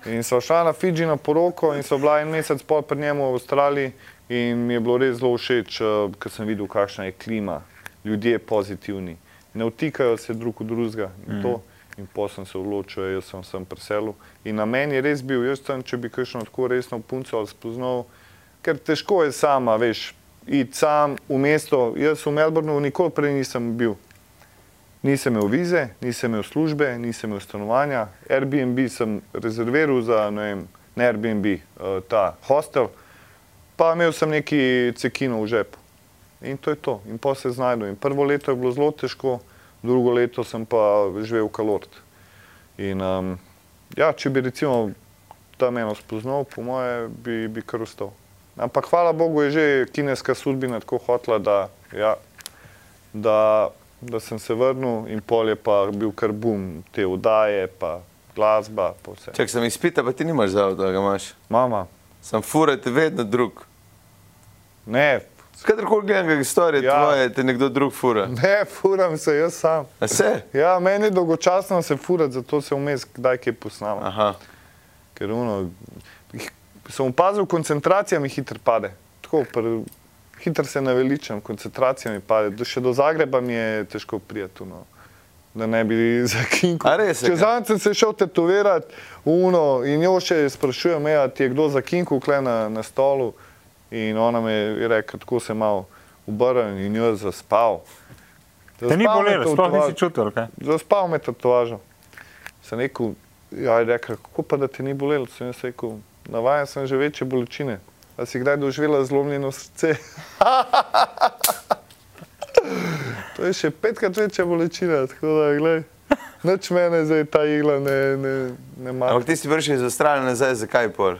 In so šla na Fidži na poroko in so bila en mesec pol pri njemu v Avstraliji in mi je bilo res zelo všeč, uh, ker sem videl, kakšna je klima, ljudje pozitivni, ne vtikajo se drug v drugega to. In potem se odločil, jaz sem sem preselil. In na meni je res bil, jaz sem, če bi kakšno tako resno punco spoznal, ker težko je sama, veš, iti sam v mesto. Jaz v Melbournu nikoli prej nisem bil. Nisem imel vize, nisem imel službe, nisem imel stanovanja. Airbnb sem rezerviral za, ne vem, ne Airbnb, uh, ta hostel, pa imel sem neki cekino v žepu. In to je to. In pa se znajdem. In prvo leto je bilo zelo težko, drugo leto sem pa živel v kalort. In um, ja, če bi recimo tam eno spoznal, po moje bi, bi kar ustal. Ampak hvala Bogu je že kineska sudbina tako hotla, da, ja, da, da sem se vrnil in pol je pa bil kar bum, te vdaje, pa glasba, pa vse. Čak sem izpita, pa ti nimaš zavod, da ga imaš. Mama, Sam furate vedno drug. ne, Kadarkoli gledam, kakšne storije Ja. tvoje, te nekdo drug fura. ne, furam se jaz sam. A se? Ja, meni je dolgočasno se furati, zato se vmes kdaj kaj posnamem. Aha. Ker ono, sem opazil, koncentracija mi hitro pade. Tako, pr, hitro se naveličam, koncentracija mi pade. Do, še do Zagreba mi je težko prijeti. No. Da ne bi zakinkal. Res je, Če kaj? zadnjič sem se šel tetovirati uno in jo še sprašujem, ja, ti je kdo zakinkal kle na, na stolu in ona mi je rekla, tako se malo obrnil in jo je zaspal. Te ni Zaspal me bolelo, sploh nisi čutil, kaj? Zaspal me tetovažo. Sem rekel, ja, je rekel, kako pa da te ni bolelo? Sem jaz rekel, navajen sem že večje bolečine. A si kdaj doživela zlomljeno srce? to je še petkrat večja bolečina, tako da, gledaj. Noč mene zdaj ta igla ne, ne, ne mara. Ampak ti si prišel iz Avstralije nazaj, zakaj pol?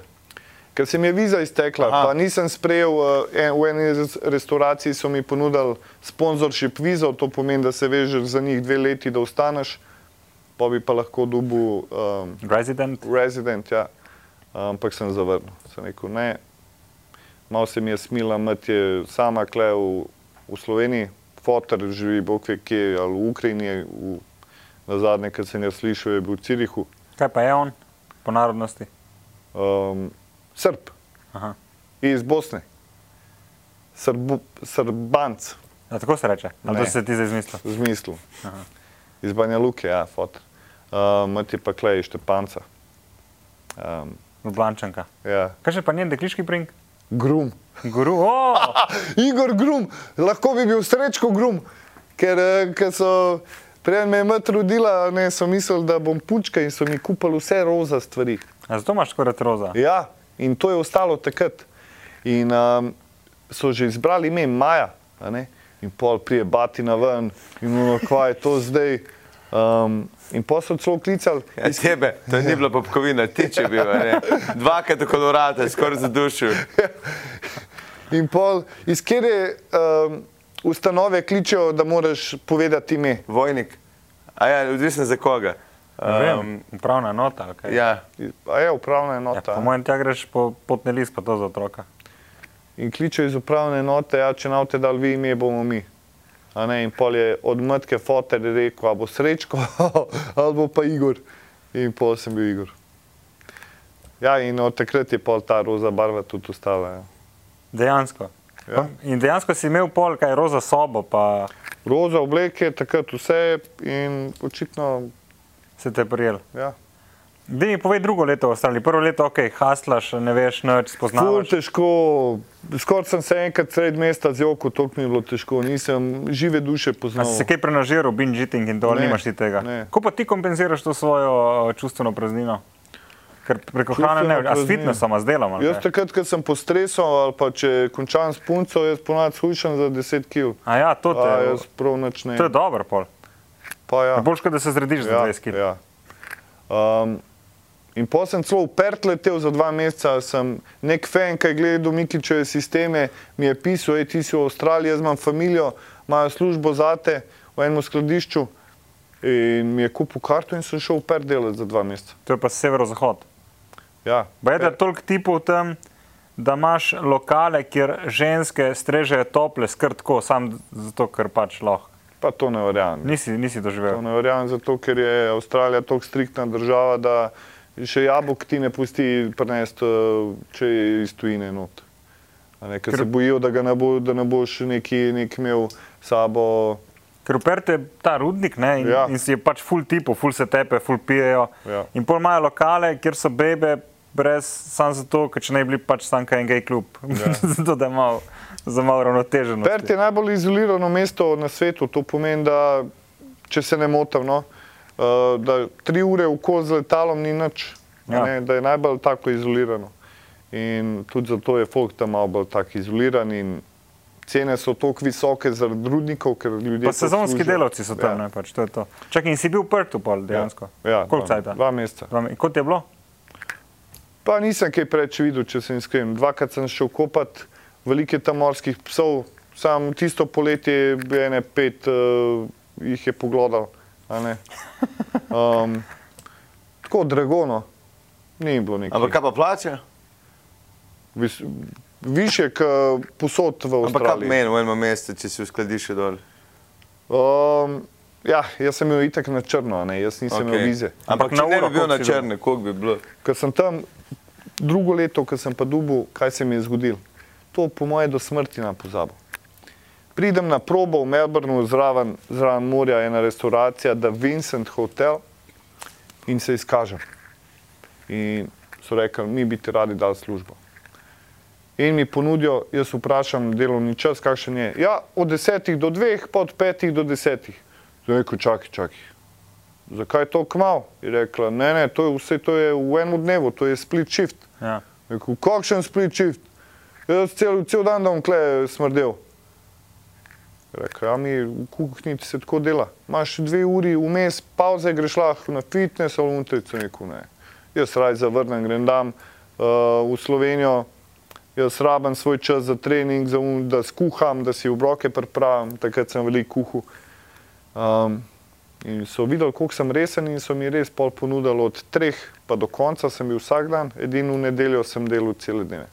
Ker se mi je viza iztekla, Aha. pa nisem sprejel, uh, en, v eni res- restauraciji so mi ponudili sponsorship vizo, to pomeni, da se vežeš za njih dve leti, da ostaneš, pa bi pa lahko dobil um, Resident. resident, ja. ampak sem zavrnil. Sem rekel, ne, malo se mi je smila, mat je sama kle v, v Sloveniji, fotor živi, bog ve kje, ali v Ukrajini, v, na zadnje, kar sem jaz slišal, je bil v Cirihu, Kaj pa je on po narodnosti? um, Srb. Aha. iz Bosne, Srbu, Srbanc, A, tako se reče. Ali Ne. to si ti zdaj izmislil? z mislu. Aha. Iz Banja Luke, ja, fot. Uh, Mati pa klej iz Štepanca. Um, Ljubljančanka. ja. Kaj še pa njen dekliški prink? Grum. Guru, o! Igor Grum, lahko bi bil srečko Grum, ker, eh, ker so. Prej me je mat rodila, ne, so mislili, da bom pučka in so mi kupili vse roza stvari. A zato imaš skoraj roza. Ja, in to je ostalo takrat. In um, so že izbrali ime Maja, in pol prije batina ven, in ono, kva je to zdaj. Um, in pa so celo klicali, Ja, tebe, to ni bila popkovina, ti če bi bil. Dvakrat okolo vrata, skoraj zadušil. in pol iz kere um, ustanove kličejo, da moraš povedati ime. Vojnik. A ja, odvisno za koga. Vem, upravna nota. Okay. ja, je upravna Ja, enota. po mojem, tja greš po potni list, pa to za otroka. in kličejo iz upravne enote, ja, če nam te dal vi ime, bomo mi. A Ne, in pol je od matke fotor rekel, ali bo srečko, ali bo pa Igor. In pol sem bil Igor. Ja, in od takrat je pol ta roza barva tudi ostala. Ja. Dejansko. Ja. In dejansko si imel pol, kaj roza sobo, pa Roza obleke, takrat vse in očitno, se te prijel. ja. Da mi povej drugo leto Avstraliji. Prvo leto, ok, haslaš, ne veš, nič Ful spoznavaš. težko, skoraj sem se enkrat sred mesta zjokal, toliko mi je bilo težko, nisem žive duše A poznal. si se kaj prenažiral, binge eating in ali Ne, nimaš ti tega? ne. Kako pa ti kompenziraš to svojo uh, čustveno praznino? Ker preko hrane ne, a s fitnessom, a z delom. Jaz takrat, ko sem pod stresom ali pa če končam s punco, jaz ponad shujšam za 10 kg. A ja, to, A, te, jaz prav nič ne. to je dobro, pol. Pa ja. Boljš, kot da se zrediš za 20 kg. ja. Um, in potem sem celo v Pert letel za dva meseca, sem nek fan, ki je gledal Mikičeve sisteme, mi je pisal, ej, ti si v Avstraliji, jaz imam familijo, imajo službo zate v enem skladišču. In mi je kupil karto in sem šel v Pert delati za dva meseca. To je pa severozahod. Ja, Baj da je toliko tipov tam, da imaš lokale, kjer ženske strežejo tople, skrtko, sam zato, ker pač lahko. Pa to ne verjamem. Nisi, nisi To doživel. ne verjamem, zato ker je Avstralija tako striktna država, da še jabolk ti ne pusti prenesti, eh, če je iz tujine not. Ne, ker Ker- se bojijo, da, ga ne bo, da ne boš neki, nek imel sabo. Ker v Pertu je ta rudnik ne, in, Ja. in si je pač full tipov, full se tepe, full pijejo. Ja. In pol imajo lokale, kjer so bebe, brez samo zato, ker če ne bi bili pač tam kaj en gej klub. Ja. zato da je malo, za malo ravnoteženo. Pert je najbolj izolirano mesto na svetu, to pomeni, da če se ne motim, no, eh, da tri ure v koz z letalom ni nič, Ja. ne, da je najbolj tako izolirano. In tudi zato je folk tam malo bolj tako izoliran in cene so tako visoke zaradi rudnikov, ker ljudje. Pa sezonski služijo. delavci so tam, Ja. ne, pač, to je to. Čakaj, in si bil v Pertu pol dejansko? Ja, Koliko dva, cajta? dva meseca. Dva me- Kot je bilo? Pa nisem kaj preveč videl, če sem iskren. Dvakrat sem šel kopat, veliko je tam morskih psov, sam tisto poletje bi ene pet uh, jih je poglodal. a ne. Um, tako dragono, ni bilo nekaj. ampak kaj pa plače? Vis, više, kot posod v Ampak kaj Avstraliji. meni v enem mesecu, če si uskladiš dol? Um, ja, jaz sem imel itak na črno, a ne, jaz nisem okay. imel vize. Ampak, Ampak če na ne uro, bi bil na črne, koliko bi bilo? Ker sem tam drugo leto, ko sem pa dubil, kaj se mi je zgodilo. To po moje do smrti na pozabo. Pridem na probo v Melbournu, zraven, zraven morja, ena restauracija, The Vincent Hotel in se izkažem. In so rekli, mi bi ti radi dali službo. In mi ponudijo, jaz vprašam delovni čas, kakšen je. Ja, od desetih do dveh, pa od petih do desetih. Zdaj rekel, čakaj, čakaj. Zakaj to kmal? Je rekla, ne, ne, to je vse, to je v enem dnevu, to je split shift. Ja. Rekel, kakšen split shift? Jaz cel, cel dan bom kle smrdel. Rekel, ja, mi v kuhinji se tako dela. Imaš dve uri vmes, pauze, greš lahko na fitness ali untrico, rekel ne. Jaz raj zavrnem, grem dam uh, v Slovenijo, jaz rabim svoj čas za trening, za un, da skuham, da si obroke pripravim, takrat sem veliko kuhal. Um, in so videli, koliko sem resen in so mi res pol ponudili od treh pa do konca, sem bil vsak dan, edino v nedeljo sem delal cele dneve.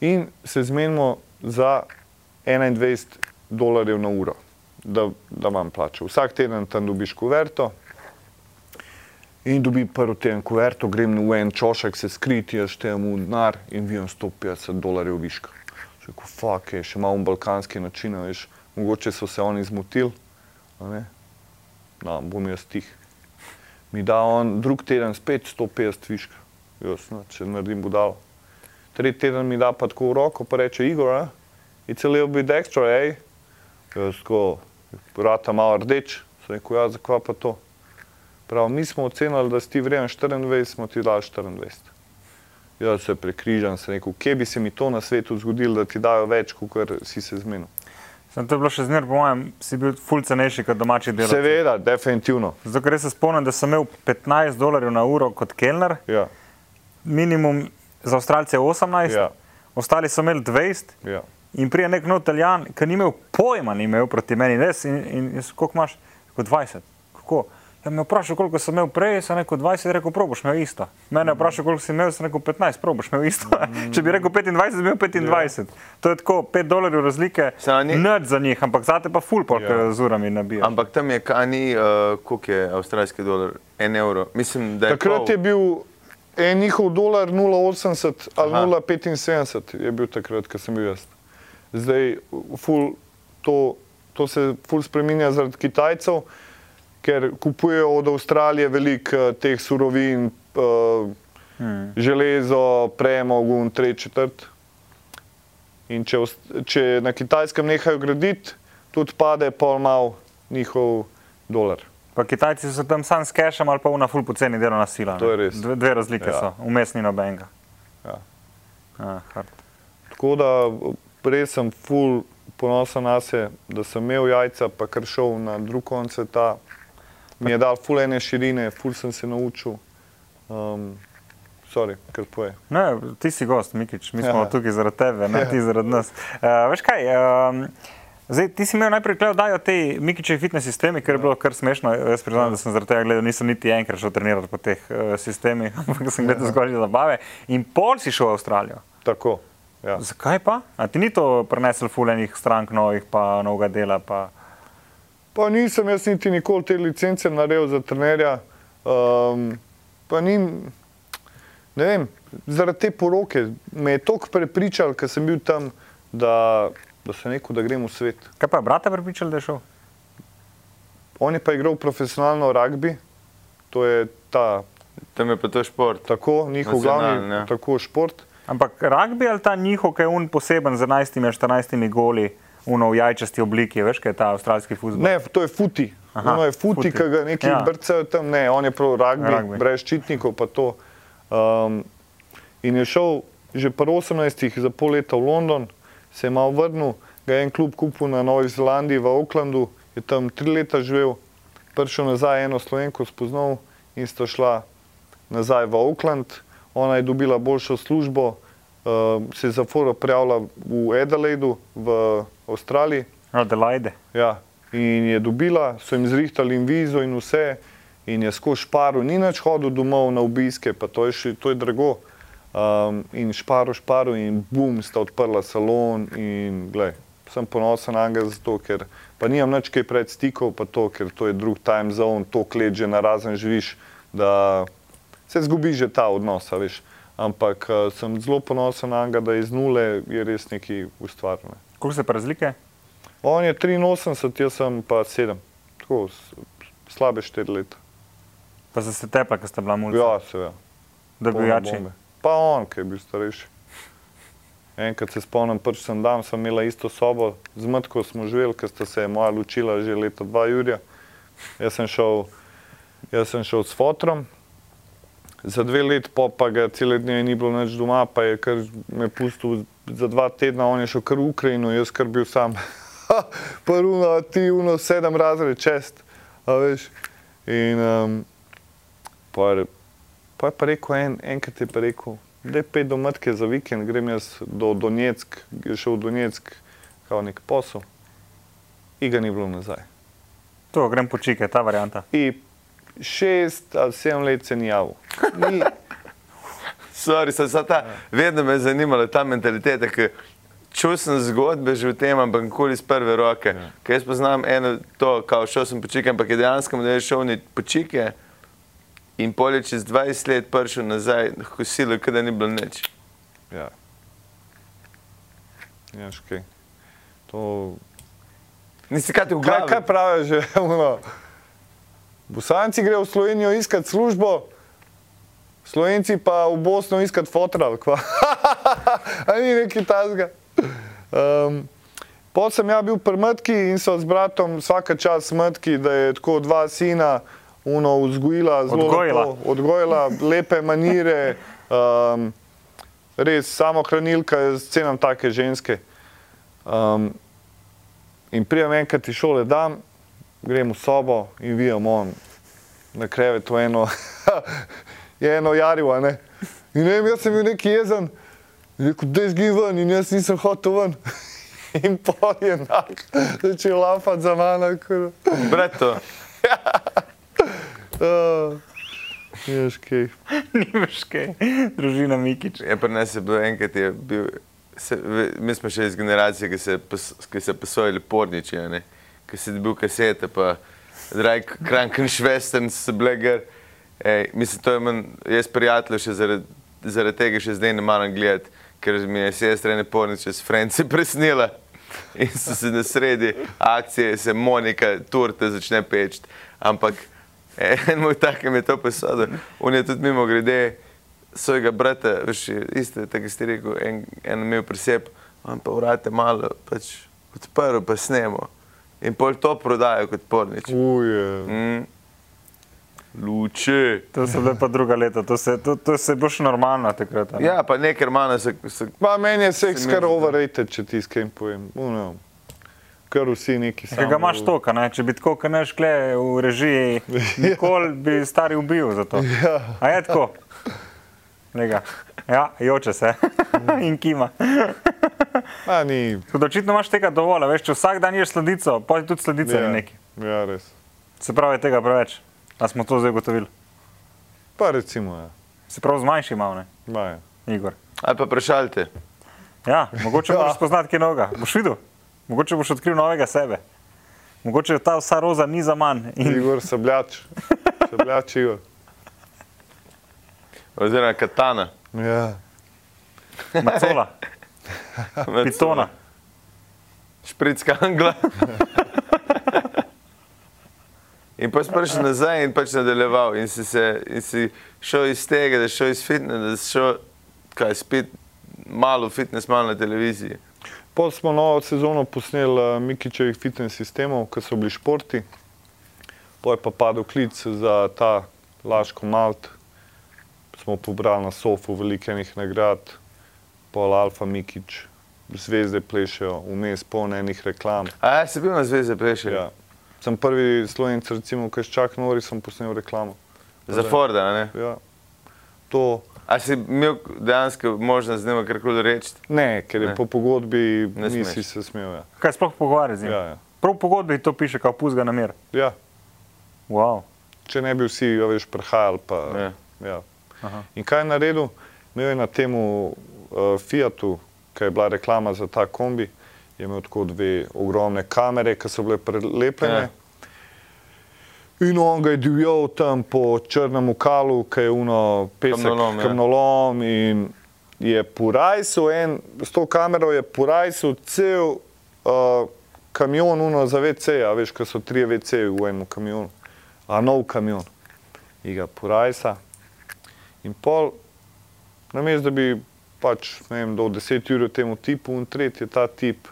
In se zmenimo za 21 dolarjev na uro, da, da vam plačam. Vsak teden tam dobiš kuverto in dobi prvi teden kuverto, grem v en čošek se skriti, jaz štejem v denar in vijem 150 dolarjev viška. Ko fuck je, še malo balkanski način, veš, mogoče so se oni zmotili, no, bom jaz tih. Mi da on drug teden spet 150 viška, jaz, no, če naredim budalo. Tretji teden mi da pa tako v roko, pa reče Igor, a? it's a little bit extra, ej. Jaz ko, vrata malo rdeč, sem rekel, ja, zakva pa to? Prav, mi smo ocenili, da si ti vreden 24, smo ti dali 24. Jaz se prekrižam, sem rekel, kje bi se mi to na svetu zgodilo, da ti dajo več, kot si se zmenil. Sem to bilo še zmer, po mojem, si bil ful cenejši kot domači delavci. Seveda, definitivno. Zato, ker se spomnim, da sem imel 15 dolarjev na uro kot kelner, Ja, minimum za Avstralce 18, ja, ostali so imeli 20 ja. in prije nek nov Italijan, ki ni imel pojma, ni imel proti meni, res, in, in jaz, koliko imaš? Kot 20. Kako? Ja, me je vprašal, koliko sem imel prej, sem rekel 20, rekel, proboš imel isto. Mene je vprašal, koliko si imel, sem rekel 15, proboš imel isto. Če bi rekel 25, bi imel 25. To je tako 5 dolarjev razlike, ni- nič za njih, ampak zate pa ful, polk Ja. ja. z urami nabijaš. Ampak tam je kani, uh, koliko je avstralski dolar, en evro. Mislim, da je Takrat je pol. bil en njihov dolar 0,80 ali Aha. 0,75 je bil takrat, ko sem bil jaz. Zdaj ful, to, to se ful spreminja zaradi Kitajcev, ker kupujejo od Avstralije veliko eh, teh surovin, uh, Hmm. železo, premog in tri četrt. In če, če na kitajskem nehajo graditi, tudi pade pol mal njihov dolar. Pa Kitajci so tam sam s cashom ali pa una ful poceni delovna sila. To je res. Dve, dve razlike Ja. so, vmes ni nobenega. Ja. Hard. Tako da res sem ful ponosen na se, da sem imel jajca, pa kar šel na drug konec sveta. Mi je dal ful ene širine, ful sem se naučil. Um, sorry, kar poje. Ne, ti si gost, Mikič, mi smo Ja. ja. tukaj zaradi tebe, ne Ja. ja. ti zaradi nas. Uh, veš kaj, um, zdaj, ti si imel najprej gledal, dajo te Mikičevi fitness sistemi, ker je bilo kar smešno. Jaz priznam, da sem zaradi tega gledal, nisem niti enkrat šel trenirati po teh uh, sistemih, ampak sem gledal zgolj za zabave. In pol si šel v Avstralijo. Tako. Ja. Zakaj pa? A ti ni to prenesel fulenih strank novih, pa novega dela? Pa... Pa nisem jaz niti nikoli te licence naredil za trenerja. Um, pa ni, ne vem, zaradi te poroke me je toliko prepričal, ker sem bil tam, da, da sem rekel, da grem v svet. Kaj pa je brata pripričal, da je šel? On je pa igral profesionalno rugby, to je ta Tam je pa to šport. tako njihov glavni ja. tako šport. Ampak rugby ali ta njihov, ki je un poseben z 11-14 goli, uno v jajčasti obliki, veš, kaj je ta avstralski futbol? Ne, to je futi. Aha, Ono je futi, futi. ki ga neki Ja. brcajo tam, ne, on je prav Rugby. rugby. brez ščitnikov pa to. Um, in je šel že pri 18 za pol leta v London, se je malo vrnil, ga je en klub kupil na Novi Zelandiji v Aucklandu, je tam tri leta živel, prišel nazaj eno slovenko spoznal in sta šla nazaj v Auckland. Ona je dobila boljšo službo, uh, se je za foro prijavila v Adelaidu v Avstraliji. Adelaide. Ja, in je dobila, so jim zrihtali in vizo in vse, in je skozi šparu, ni več hodil domov na obiske, pa to je, še, to je drago. Um, in šparu, šparu, in bum, sta odprla salon. In, glej, sem ponosen na njega zato, ker pa nimam nič kaj pred stikov, pa to, ker to je drug time zone, to kleč že na razen živiš, da se zgubi že ta odnos, veš. Ampak uh, sem zelo ponosen na njega, da iz nule je res nekaj ustvarjeno. Koliko se pa razlike? On je 83, jaz sem pa 7, tako slabe 4 leta. Pa so se tepla, ker sta bila mulja. Ja, seveda. da bi polne jači. bombe. Pa on, ki je bil starejši. Enkrat se spomnim, prvi sem dan, sem imela isto sobo, z matko smo živeli, ker sta se moja ločila že leta 2 Jurja. Jaz sem šel, jaz sem šel s fotrom, za dve leti, pa, pa ga cele dneve ni bilo več doma, pa je kar me pustil za dva tedna, on je šel kar v Ukrajino, jaz kar bil sam. Prvo, ti, uno, sedem razred čest, a veš. In um, pa, je- pa je pa rekel, en, enkrat je pa rekel, da je pet do matke za vikend, grem jaz do Donetsk, je šel v Donetsk, kao nek posel. In ga ni bilo nazaj. To, grem počike, ta varianta. In šest ali sedem let se ni javil. Ni, Sorry, sem se ta, vedno me je zanimala ta mentaliteta, ki čutil sem zgodbe že v tem, ampak nikoli iz prve roke. Ja. Ker jaz poznam eno to, kao šel sem počike, ampak je dejansko je šel ni počike in polje čez 20 let prišel nazaj, kosilo, kada ni bilo nič. ja. Ja, škej. To Nisi kaj ti v Kaj, glavi? kaj pravijo že? Ono, Bosanci grejo v Slovenijo iskati službo, Slovenci pa v Bosno iskati fotral. kva. A ni neki tasga. Um, Pol sem ja bil pri Matki in so z bratom vsaka čas Matki, da je tako dva sina uno vzgojila, zelo Odgojila. lepo, odgojila, lepe manire, um, res samohranilka, jaz cenam take ženske. Um, In prijem enkrat iz šole dan, grem v sobo in vidim on na krevetu eno, je eno jarivo, a ne. In ne vem, jaz sem bil neki jezen, rekel, da izgin ven in jaz nisem hotel ven. In pol je enak, začel lafati za mano. kur. Brato, Uh, Ješ kaj. Nimaš kaj, družina Mikič. je pri nas je bil enkrat, je bil, se, mi smo še iz generacije, ki se, ki se posojali porniči, a ne? Ki si dobil kasete, pa so bile gor. Ej, mislim, to je manj, jaz prijatelj še zaradi, zaradi tega še zdaj ne maram gledati, ker mi je sestra ene porniče s Franci presnila. In so se na sredi akcije, se Monika turte začne peči. Ampak en moj tak mi je to posodil. On je tudi mimo grede svojega brata, veš, isto, tako ste rekel, en, en imel presep, on pa vrate malo pač odprl, pa snemo. In pol to prodajo kot pornič. Uje. Mm. Luče. To so bile pa druga leta, to se, to, to se boš normalno takrat. a ne? Ja, pa nekaj manj se, se Ma meni je seks kar overrated, če ti s kim povem. Uno, kar vsi neki Ker ga imaš to, ne? če bi tako, kot neš kle v režiji, nikoli bi stari ubil za to. Ja. A je tako? Lega. Ja, joče se in kima. Ma ni. Da očitno imaš tega dovolj, a veš, če vsak dan ješ sladico, pa ti tudi sladice Ja, neki. ja, res. Se pravi, je tega preveč. A smo to zdaj ugotovili. Pa recimo, ja. Se pravi, zmanjši malo, ne, Ma, ja. Igor. ali pa prešaljte. Ja, mogoče Ja. moraš spoznati kaj novega. Boš videl, mogoče boš odkril novega sebe. Mogoče ta vsa roza ni za manj. In Igor Sabljač. Sabljač Igor. Oziroma katana. Ja. macola, pitona. Špricka angla. In pa si prišel nazaj in pač nadaljeval. In si, se, in si šel iz tega, da si šel iz fitnesa, da si šel kaj, spet malo fitness, malo na televiziji. Pol smo novo sezono posneli uh, Mikičevih fitness sistemov, ki so bili športi. Pol je pa padel klic za ta Laško Malt. Smo pobrali na sofu velikenih nagrad, pol Alfa Mikič, zvezde plešejo, vmes polno enih reklam. A ja, si bil na zveze prejšnji? Ja. Sem prvi slovenc, recimo, ki čak nori, sem posnel reklamo. Za Forda, a ne? Ja. To A si imel dejansko možnost z njim karkoli reči? ne, ker je Ne. po pogodbi Ne nisi smeš. se smel. Ja. Kaj sploh pogovarjati z njim? Ja, ja. Prav v pogodbi to piše, kot puzga na mir. Ja. Wow. Če ne bi vsi, a veš, prihajali. Pa, Ja. ja. Aha. In kaj je naredil? Imel je na tem uh, Fiatu, ki je bila reklama za ta kombi, je imel tako dve ogromne kamere, ki so bile prelepljene. Ja. In on ga je divjal tam po črnem kalu, ki je uno pesek, Kamnolom, ja. kamnolom in je porajsil en, s to kamero je porajsil cel uh, kamion uno za WC, a veš, ko so tri WC v enem kamionu, a nov kamion. In ga porajsa. In pol, namesto da bi pač, ne vem, do 10 ur temu tipu in tretji ta tip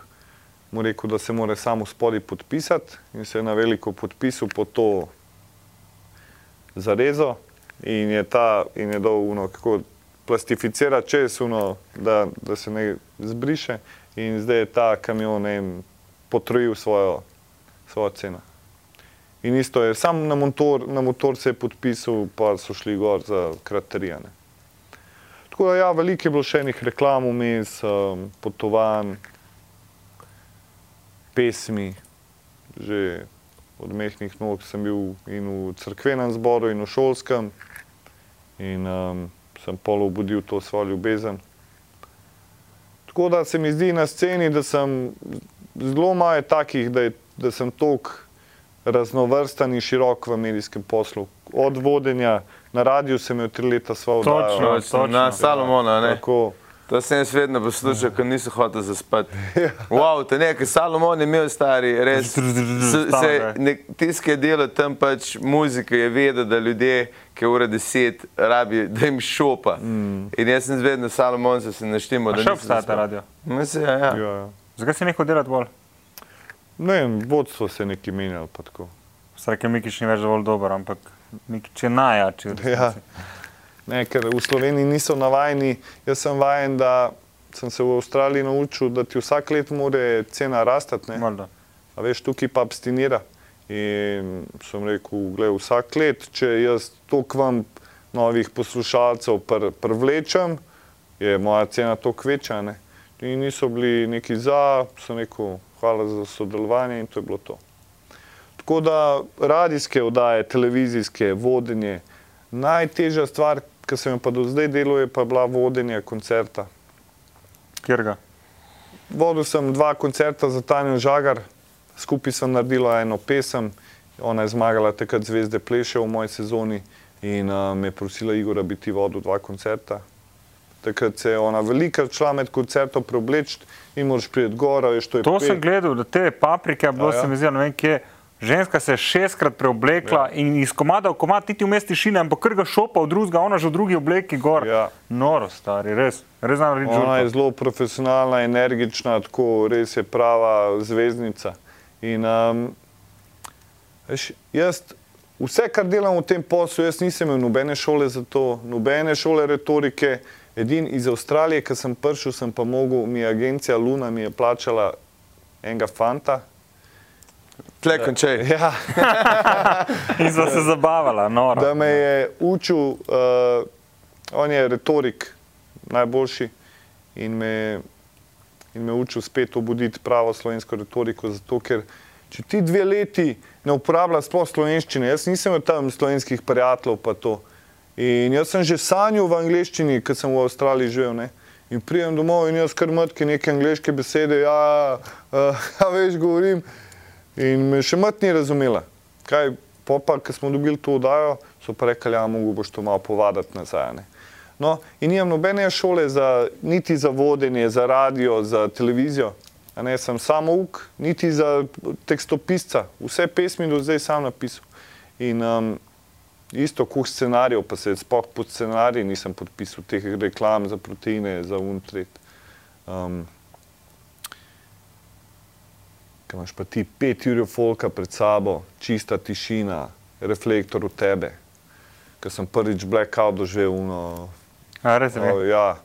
mu rekel, da se mora samo spodaj podpisati in se je na veliko podpisal po to zarezo in je ta in je dal uno, kako plastificira čez uno, da, da se ne zbriše in zdaj je ta kamion ne vem, potrojil svojo, svojo ceno. In isto je, sam na motor, na motor se je podpisal, pa so šli gor za kraterijane. Tako da, ja, veliko je bilo še enih reklam vmes, um, potovanj, pesmi, že od mehkih nog sem bil in v crkvenem zboru, in v šolskem, in um, sem polo obudil to svojo ljubezen. Tako da se mi zdi na sceni, da sem zelo malo takih, da, je, da sem toliko raznovrsten in širok v medijskem poslu. Od vodenja na radiju sem imel tri leta svojo Točno. oddajo. Točno, na Salomona, ne? Tako, To sem jaz vedno poslušal, ker nisem hotel zaspati. Wow, te nekaj, Salomon je imel stari, res. se- se- ne- Tisti, ki je delal tam pač muziko, je vedel, da ljudje, ki ura deset, rabi, da jim šopa. Mm. In jaz sem vedno Salomon, se se naštimo, da Še obstaja ta radio. Mislim, ja, ja. ja, ja. Zakaj si nehal delati bolj? Ne vem, vodstvo se je nekaj menjalo. pa tako. Srake Mikiš ni več dovolj dober, ampak Mikič je najjači. Ja. Ne, ker v Sloveniji niso navajeni. Jaz sem vajen, da sem se v Avstraliji naučil, da ti vsak let mora cena. Morda. A veš, tukaj pa abstinira. In sem rekel, gled, vsak let, če jaz toliko vam novih poslušalcev pr, privlečem, je moja cena toliko večja. Ne? In niso bili neki za, sem rekel, hvala za sodelovanje in to je bilo to. Tako da radijske oddaje, televizijske, vodenje, najtežja stvar, ki sem jo pa do zdaj delal, je pa bila vodenje koncerta. Kjer ga? Vodil sem dva koncerta za Tanjo Žagar, skupaj sem naredila eno pesem, ona je zmagala takrat Zvezde pleše v moji sezoni in uh, me je prosila Igora, bi ti vodil dva koncerta. Takrat se je ona velika šla med koncertom preobleči in moraš priti gor, veš, to To pet- sem gledal, da te paprike, bilo A ja? se mi zdi, ne vem kje. Ženska se je šestkrat preoblekla ja. in iz komada v komad ti ti vmes tišine, ampak kar ga šopa od drugega, ona že v drugi obleki gor. Ja. Noro, stari, res. Res znam reči, Ona je zelo profesionalna, energična, tako res je prava zvezdnica. In, um, veš, jaz, vse, kar delam v tem poslu, jaz nisem imel nobene šole za to, nobene šole retorike. Edin iz Avstralije, ki sem prišel, sem pa mogel, mi je agencija Luna mi je plačala enega fanta. Tle končaj. Ja, In sva se zabavala, noro. da me je učil, uh, on je retorik, najboljši in me, in me učil spet obuditi pravo slovensko retoriko. Zato, ker če ti dve leti ne uporabljaš sploh slovenščine, jaz nisem imel tam slovenskih prijateljev, pa to. In jaz sem že sanjal v angleščini, ker sem v Avstraliji živel. Ne? In prijem domov in jaz kar mrtke neke angliške besede, ja, uh, ja, veš, govorim. In me še mat ni razumela. Kaj, po pa, ko smo dobili to oddajo, so pa rekli, ja, mogo boš to malo povaditi nazaj. Ne. No, in nimam nobene šole za, niti za vodenje, za radio, za televizijo. A ne, sem samo uk, niti za tekstopisca. Vse pesmi do zdaj sam napisal. In um, isto kuh scenarijev, pa se sploh pod scenarij nisem podpisal, teh reklam za proteine, za untret. Um, Kaj imaš pa ti pet ur folka pred sabo, čista tišina, reflektor v tebe. Ker sem prvič blackout doživel, no, A, je. o, ja,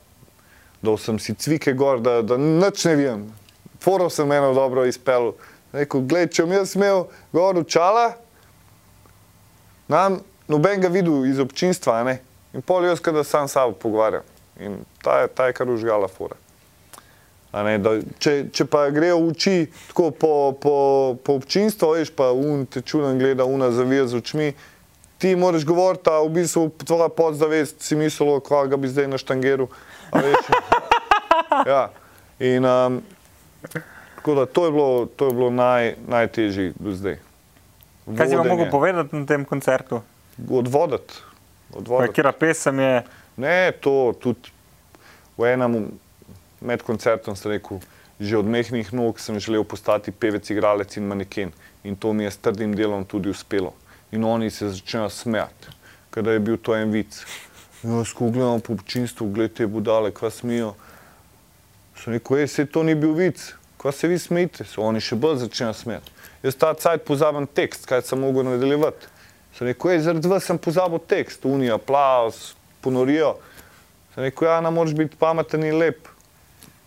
da sem si cvike gor, da, da nič ne vem. Foro sem eno dobro izpel. Rekel, gled, če bom jaz imel gor očala, nam noben ga videl iz občinstva, ne? In pol jaz, kada sam sabo pogovarjam. In ta je, ta je kar užgala fora. Ne, da, če, če pa grejo v oči tako po, po, po občinstvu, veš, pa un te čuden gleda, una zavija z očmi, ti moraš govoriti, a v bistvu tvoja podzavest si mislila, kva ga bi zdaj na štangeru. a veš. Ja. In um, tako da to je bilo, to je bilo naj, najtežje do zdaj. Kaj si vam Vodenje. mogel povedati na tem koncertu? Odvoditi. odvoditi. Kjera pesem je? Ne, to tudi v enem med koncertom sem rekel, že od mehkih nog sem želel postati pevec, igralec in maneken. In to mi je s trdim delom tudi uspelo. In oni se začnejo smejati, kada je bil to en vic. Jaz, ko gledam po občinstvu, gledaj te budale, kva smijo. Sem rekel, ej, se to ni bil vic. Ko se vi smejite, so oni še bolj začnejo smeti. Jaz ta cajt pozabim tekst, kaj sem mogel nadaljevati. Sem rekel, ej, zaradi vas sem pozabil tekst, unija, aplaus, ponorijo. Sem rekel, ja, ne moreš biti pameten in lep.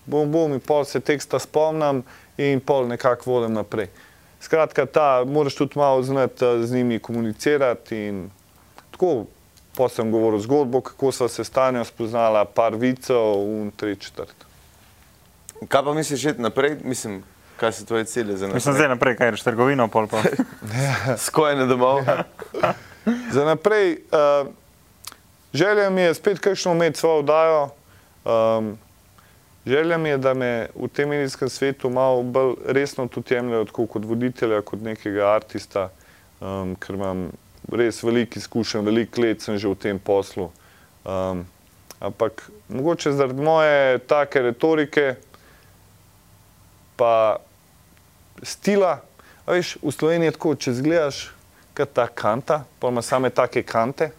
Bom, bom, in pol se teksta spomnim in pol nekako vodim naprej. Skratka, ta, moraš tudi malo znati eh, z njimi komunicirati in tako, pa sem govoril zgodbo, kako sva se stanja spoznala, par vicev in tri četrt. Kaj pa misliš iti naprej? Mislim, kaj so tvoje cilje za Mislim, naprej? zdaj naprej, kaj reš, trgovino, pol pa. Skojene domov. Za naprej, uh, želja mi je spet kakšno imeti svojo oddajo. Um, želja mi je, da me v tem medijskem svetu malo bolj resno tudi jemljajo tako kot voditelja, kot nekega artista, um, ker imam res veliko izkušenj, veliko let sem že v tem poslu. Um, ampak mogoče zaradi moje take retorike, pa stila, a veš, v Sloveniji je tako, če zgledaš, kot ta kanta, pa ima same take kante.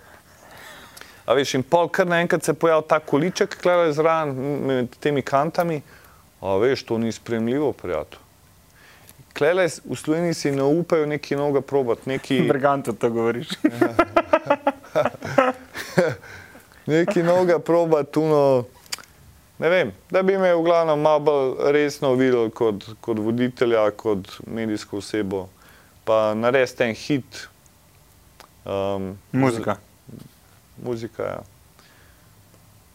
A veš, in pol kar naenkrat se pojavi ta količek, klej zraven med temi kantami. A veš, to ni spremljivo, prijatelj. Klele v Sloveniji si ne upajo neki noga probati, neki, Briganto to govoriš. neki noga probati, tuno, ne vem, da bi me v glavnem malo bolj resno videl kot, kot voditelja, kot medijsko osebo, pa narediti en hit. Um, Muzika. muzika. Ja.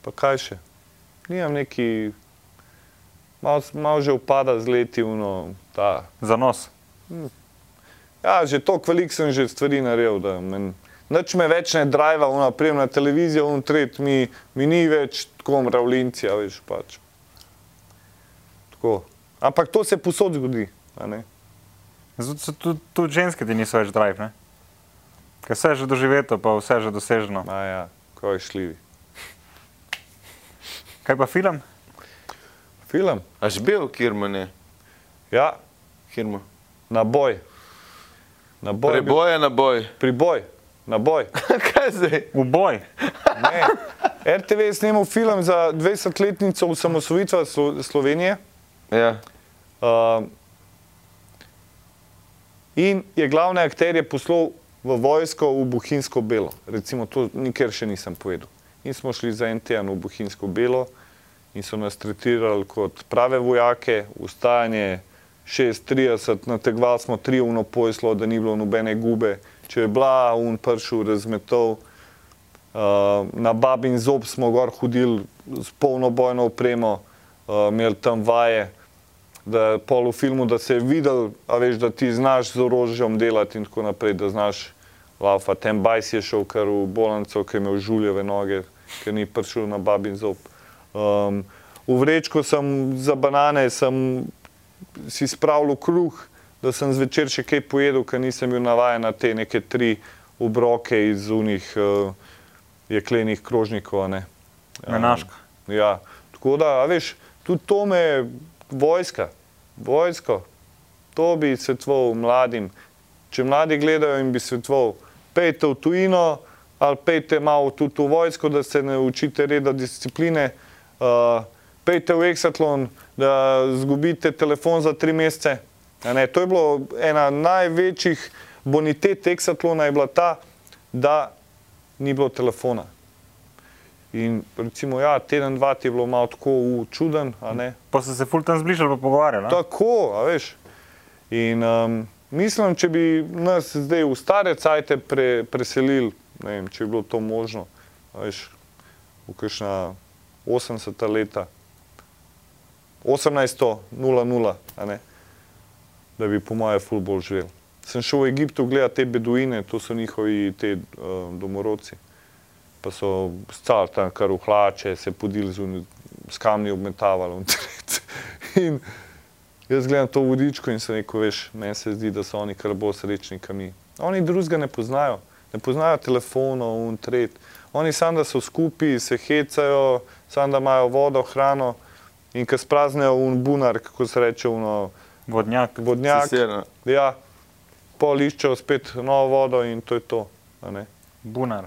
Pa kaj še? Nimam neki, malo mal že upada z leti, uno, ta. Za nos. Ja, že toliko velik sem že stvari naredil, da men, nič me več ne driva, uno, prijem na televizijo, un tret mi, mi ni več tako mravljinci, a veš pač. Tako. Ampak to se posod zgodi, a ne? Zato so tudi, tudi ženske ti niso več drive, ne? Ker vse je že doživeto, pa vse je že doseženo. A ja, ko je šljivi. Kaj pa film? Film? A že bil, kjer mu ne? Ja, Kjer mu? na boj. Na boj. je bil- Preboje na boj. Priboj, na boj. kaj zdaj? V boj. Ne. RTV je snemal film za 20-letnico osamosvojitve Slo Slovenije Ja. uh, in je glavne akterje poslal v vojsko v Bohinjsko belo. Recimo, to nikjer še nisem povedal. In smo šli za en teden v Bohinjsko belo in so nas tretirali kot prave vojake, ustajanje 6:30, nategovali smo tri uno pojslo, da ni bilo nobene gube. Če je bila un pršil razmetov, Uh, na Babin zob smo gor hodili s polno bojno opremo, uh, imeli tam vaje, da pol v filmu, da se je videl, a veš, da ti znaš z orožjem delati in tako naprej, da znaš laufa. Ten bajs je šel kar v bolnico, ker je imel žuljeve noge, ker ni prišel na Babin zob. Um, v vrečko sem za banane sem si spravil kruh, da sem zvečer še kaj pojedel, ker nisem bil navajen na te neke tri obroke iz unih uh, jeklenih krožnikov. ne. Menaška. Ja, tako da, a veš, tudi to me je vojska, vojsko, to bi svetoval mladim. Če mladi gledajo in bi svetoval, pejte v tujino ali pejte malo tudi v vojsko, da se ne učite reda discipline, uh, pejte v Exatlon, da zgubite telefon za tri mesece. Ne, to je bilo ena največjih bonitet Exatlona, je bila ta, da ni bilo telefona. In recimo, ja, teden, dva ti je bilo malo tako uh, čuden, a ne. Pa so se ful tam zbližali pa pogovarjali. Tako, a veš. In um, mislim, če bi nas zdaj v stare cajte pre, preselili, ne vem, če bi bilo to možno, veš, v kakšna 80 leta, 18.00, a ne, da bi po moje ful bolj živel. Sem šel v Egiptu gledati te beduine, to so njihovi te uh, domorodci. Pa so stali tam kar v hlače, se podili z, uni- s kamni obmetavali. In jaz gledam to vodičko in se rekel, veš, meni se zdi, da so oni kar bolj srečni, kot mi. Oni drugega ne poznajo, ne poznajo telefonov in tret. Oni samo, da so skupaj, se hecajo, samo da imajo vodo, hrano in ko spraznejo un bunar, kako se reče, uno, Vodnjak. vodnjak. Cisterna. Ja, pol iščejo spet novo vodo in to je to. a ne. Bunar.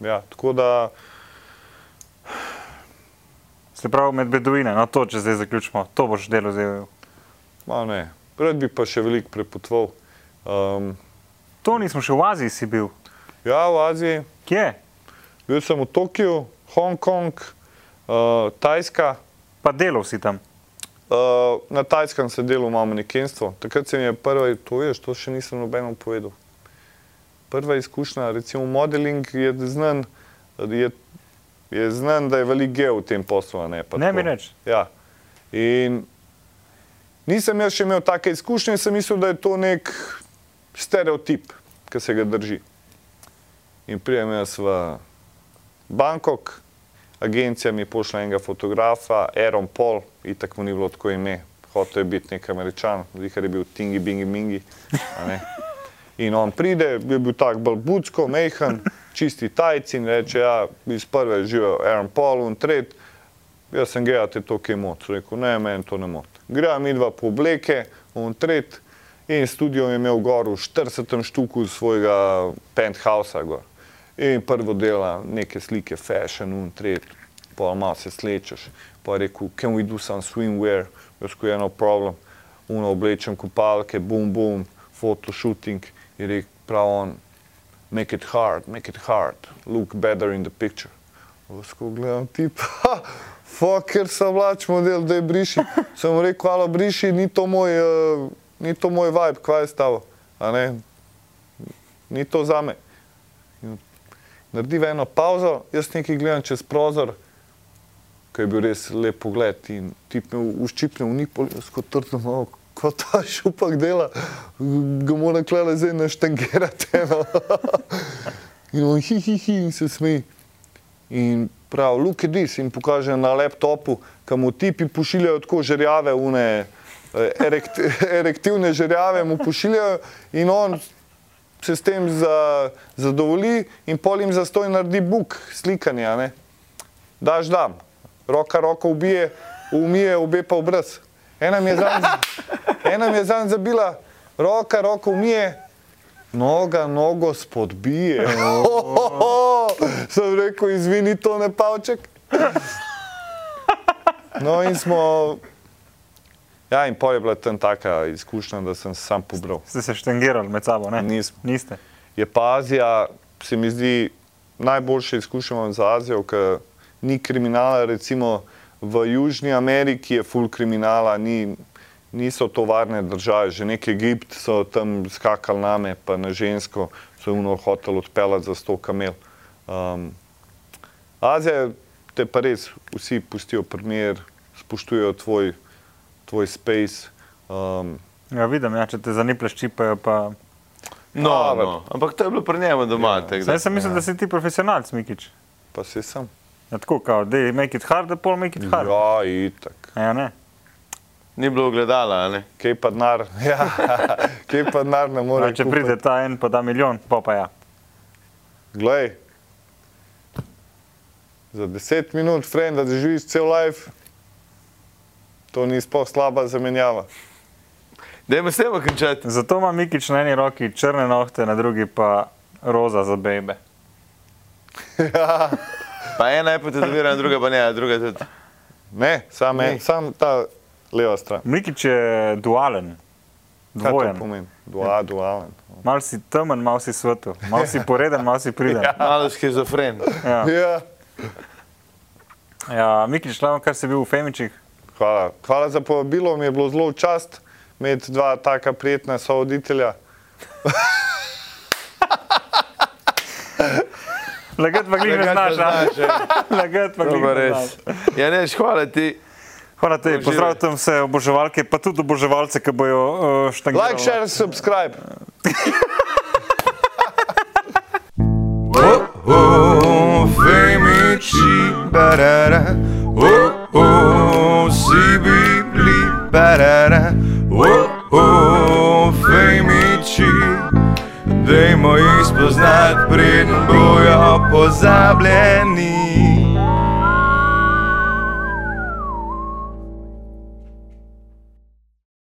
Ja, tako da, Se pravi med beduine, no to, če zdaj zaključimo, to boš delo zdaj. Ma ne. Rad bi pa še veliko prepotoval. Um, To nismo še v Aziji si bil. ja, v Aziji. Kje? Bil sem v Tokiu, Hongkong, uh, Tajska. Pa delal si tam. Uh, na Tajskem sem delal malo manekenstvo. Takrat se mi je prva, to veš, to še nisem nobeno povedal. Prva izkušnja, recimo modeling, je znan, je, je znan da je velik geo v tem poslu. Ne, pa Ne tako. mi reči. Ja. In nisem jaz še imel take izkušnje, sem mislil, da je to nek stereotip, ki se ga drži. In prijem jaz v Bangkok, agencija mi pošlje enega fotografa, Aaron Paul, in tako mu ni bilo tako ime. Hotel je biti nek američan, zihar je bil Tingi Bingi Mingi. In on pride, je bil tak bolj budsko, mehen, čisti tajci in reče, ja, iz prve živijo Aaron Paul in tret, jaz sem gledal, te to kaj moč. Rekel, ne, meni to ne moti. Greva mi dva po obleke, on tret in studio je imel gor v 40. štuku svojega penthausa gor. In prvo dela neke slike, fashion, un tret, pa malo se slečeš. Pa je rekel, can we do some swimwear? Jaz ko je no problem, uno oblečem kopalke, boom, boom, photoshooting. Je rekel, prav on, make it hard, make it hard, look better in the picture. Ko gledam tip, ha, fucker sem vlač model, da je briši. Sem rekel, hvala briši, ni to moj, uh, ni to moj vibe, kva je stavo, a ne, ni to za me. Naredi eno pauzo, jaz nekaj gledam čez prozor, ki je bil res lep pogled in tip me uščipne v jaz kot trdno malo, ko ta šupak dela, ga mora klele zdaj naštangirati. No. In on hi, hi, hi in se smeji. In prav, look at this, in pokaže na laptopu, kam tipi pošiljajo tako žerjave, une eh, erekt, erektivne žerjave mu pošiljajo in on se s tem za, zadovolji in pol jim zastoj naredi buk slikanje, a ne. Daš dam, roka roko ubije, umije obe pa obraz. Ena mi je zanj, ena mi je zanj zabila, roka roko umije, noga nogo spodbije. Sem rekel, izvini, to ne pavček. No in smo, ja in pol je bila tam taka izkušnja, da sem se sam pobral. Ste se štengirali med sabo, ne? Nismo. Niste. Je pa Azija, se mi zdi, najboljše izkušnja imam za Azijo, ker ni kriminala, recimo v Južni Ameriki je full kriminala, ni, niso to varne države, že nek Egipt so tam skakali name, pa na žensko so uno hotel odpeljati za sto kamel. Um, Azija te pa res vsi pustijo primer, spoštujejo tvoj, tvoj space. Um, Ja, vidim, ja, če te zanipleš čipajo, pa... No, A, no. Ampak to je bilo pri njemu doma. Ja. da- Zdaj sem mislil, da si ti profesionalc, Mikič. pa si sem. Ja, tako kao, dej, make it hard, pol make it hard. Ja, itak. Ja, ne. Ni bilo gledala, a ne? Kaj pa denar, ja, kaj pa denar ne more. Ja, če pride ta en, pa da milijon, pa pa ja. Glej, za 10 minut, friend, da živiš cel life, to ni sploh slaba zamenjava. Dajmo s tem končati. Zato ima Mikič na eni roki črne nohte, na drugi pa roza za bebe. Pa ena je potetovirana, druga pa ne, druga tudi. Ne, sam, Ne. en, sam ta leva stran. Mikič je dualen, Kaj to dvojen. pomeni? Dua, dualen. Mal si temen, mal si svetu, mal si poreden, mal si priden. Malo schizofren. Ja. Ja. Ja, Mikič, šlavno, kar si bil v Femičih. Hvala. Hvala za povabilo, mi je bilo zelo v čast imeti dva taka prijetna sovoditelja. Lagat pa glih ne znaš, ja. Lagat pa glih ne znaš. Ja, neš, hvala ti. Hvala tebi, Uživaj. pozdravljam vse oboževalke, pa tudi oboževalce, ki bojo uh, štangirali. Like, share, subscribe. Oh, oh, femici, barara. Oh, oh, si bibli, barara. Oh, oh, femici. Dajmo jih spoznati, preden bojo pozabljeni.